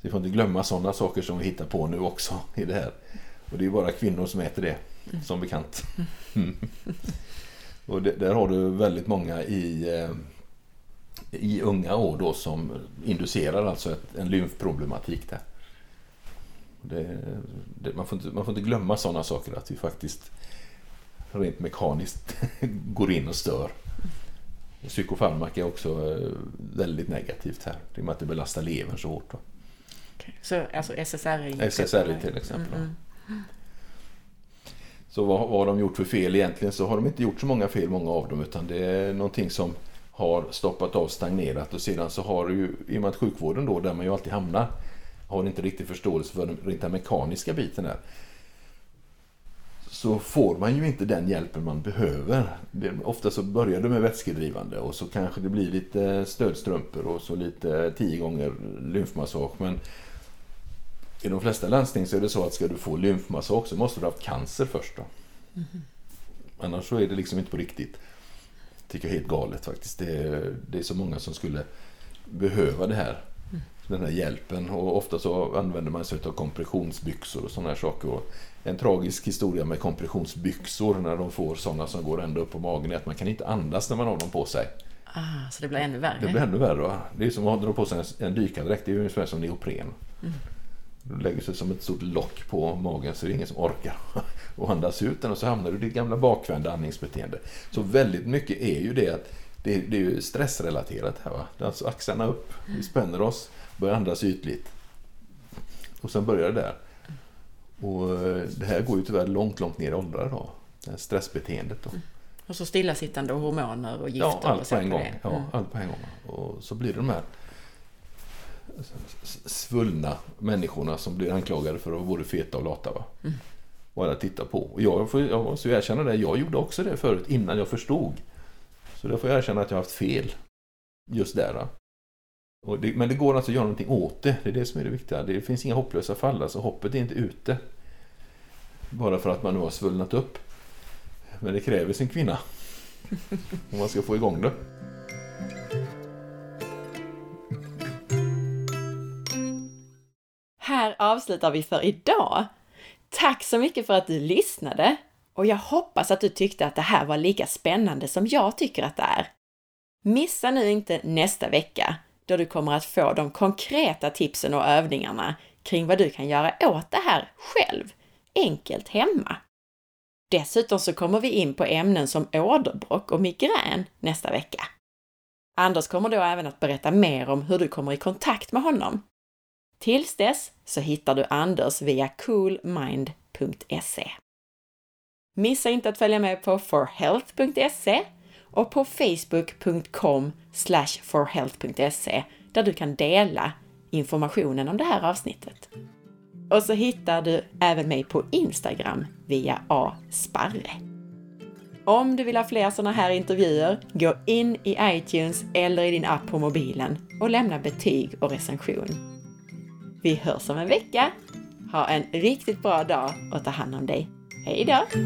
Vi får inte glömma sådana saker som vi hittar på nu också i det här. Och det är bara kvinnor som äter det, mm. som bekant. Mm. Och det, där har du väldigt många i, i unga år då som inducerar alltså ett, en lymfproblematik där. Det, det, man, får inte, man får inte glömma sådana saker att vi faktiskt rent mekaniskt går in och stör. Psykofarmaka är också eh, väldigt negativt här. Det är med att det belastar levern så hårt. Då. Så alltså SSRI? SSRI till exempel. Mm, mm. Så vad, vad har de gjort för fel egentligen? Så har de inte gjort så många fel, många av dem, utan det är någonting som har stoppat av, stagnerat och sedan så har ju, i och med att sjukvården då, där man ju alltid hamnar, har inte riktigt förståelse för den rent mekaniska biten här. Så får man ju inte den hjälpen man behöver. Ofta så börjar det med vätskedrivande och så kanske det blir lite stödstrumpor och så lite tio gånger lymfmassage. Men i de flesta landsting så är det så att ska du få lymfmassage så måste du ha haft cancer först. Då. Mm. Annars så är det liksom inte på riktigt. Tycker jag är helt galet faktiskt. Det är, det är så många som skulle behöva det här. Mm. Den här hjälpen. Och ofta så använder man sig av kompressionsbyxor och sådana här saker. Och en tragisk historia med kompressionsbyxor när de får sådana som går ända upp på magen är att man kan inte andas när man har dem på sig. Ah, så det blir ännu värre? Det blir ännu värre. Det är som att dra på sig en dykardräkt. Det är ungefär som neopren. Mm. Lägger sig som ett stort lock på magen så det är ingen som orkar och andas ut den och så hamnar du i ditt gamla bakvända andningsbeteende. Så väldigt mycket är ju det att det, det är ju stressrelaterat här. Va? Är alltså axlarna upp, vi spänner oss, börjar andas ytligt. Och sen börjar det där. Och eh, det här går ju tyvärr långt, långt ner i åldrar då. Det här stressbeteendet då. Mm. Och så stillasittande och hormoner och gifter. Ja, allt på en gång. Ja, mm. allt på en gång. Och så blir det de här svullna människorna som blir anklagade för att vara både feta och lata. Va? Mm. Och alla tittar på. Och jag, får, jag måste erkänna det, jag gjorde också det förut innan jag förstod. Så då får jag erkänna att jag har haft fel. Just där. Det, men det går alltså att göra någonting åt det. Det är det som är det viktiga. Det finns inga hopplösa fall. Alltså hoppet är inte ute. Bara för att man nu har svullnat upp. Men det kräver sin kvinna. Om man ska få igång det. Här avslutar vi för idag. Tack så mycket för att du lyssnade och jag hoppas att du tyckte att det här var lika spännande som jag tycker att det är. Missa nu inte nästa vecka då du kommer att få de konkreta tipsen och övningarna kring vad du kan göra åt det här själv, enkelt hemma. Dessutom så kommer vi in på ämnen som åderbråck och migrän nästa vecka. Anders kommer då även att berätta mer om hur du kommer i kontakt med honom. Tills dess så hittar du Anders via coolmind.se. Missa inte att följa med på forhealth.se och på facebook.com forhealth.se där du kan dela informationen om det här avsnittet. Och så hittar du även mig på Instagram via asparre. Om du vill ha fler sådana här intervjuer, gå in i iTunes eller i din app på mobilen och lämna betyg och recension. Vi hörs om en vecka. Ha en riktigt bra dag och ta hand om dig. Hej då!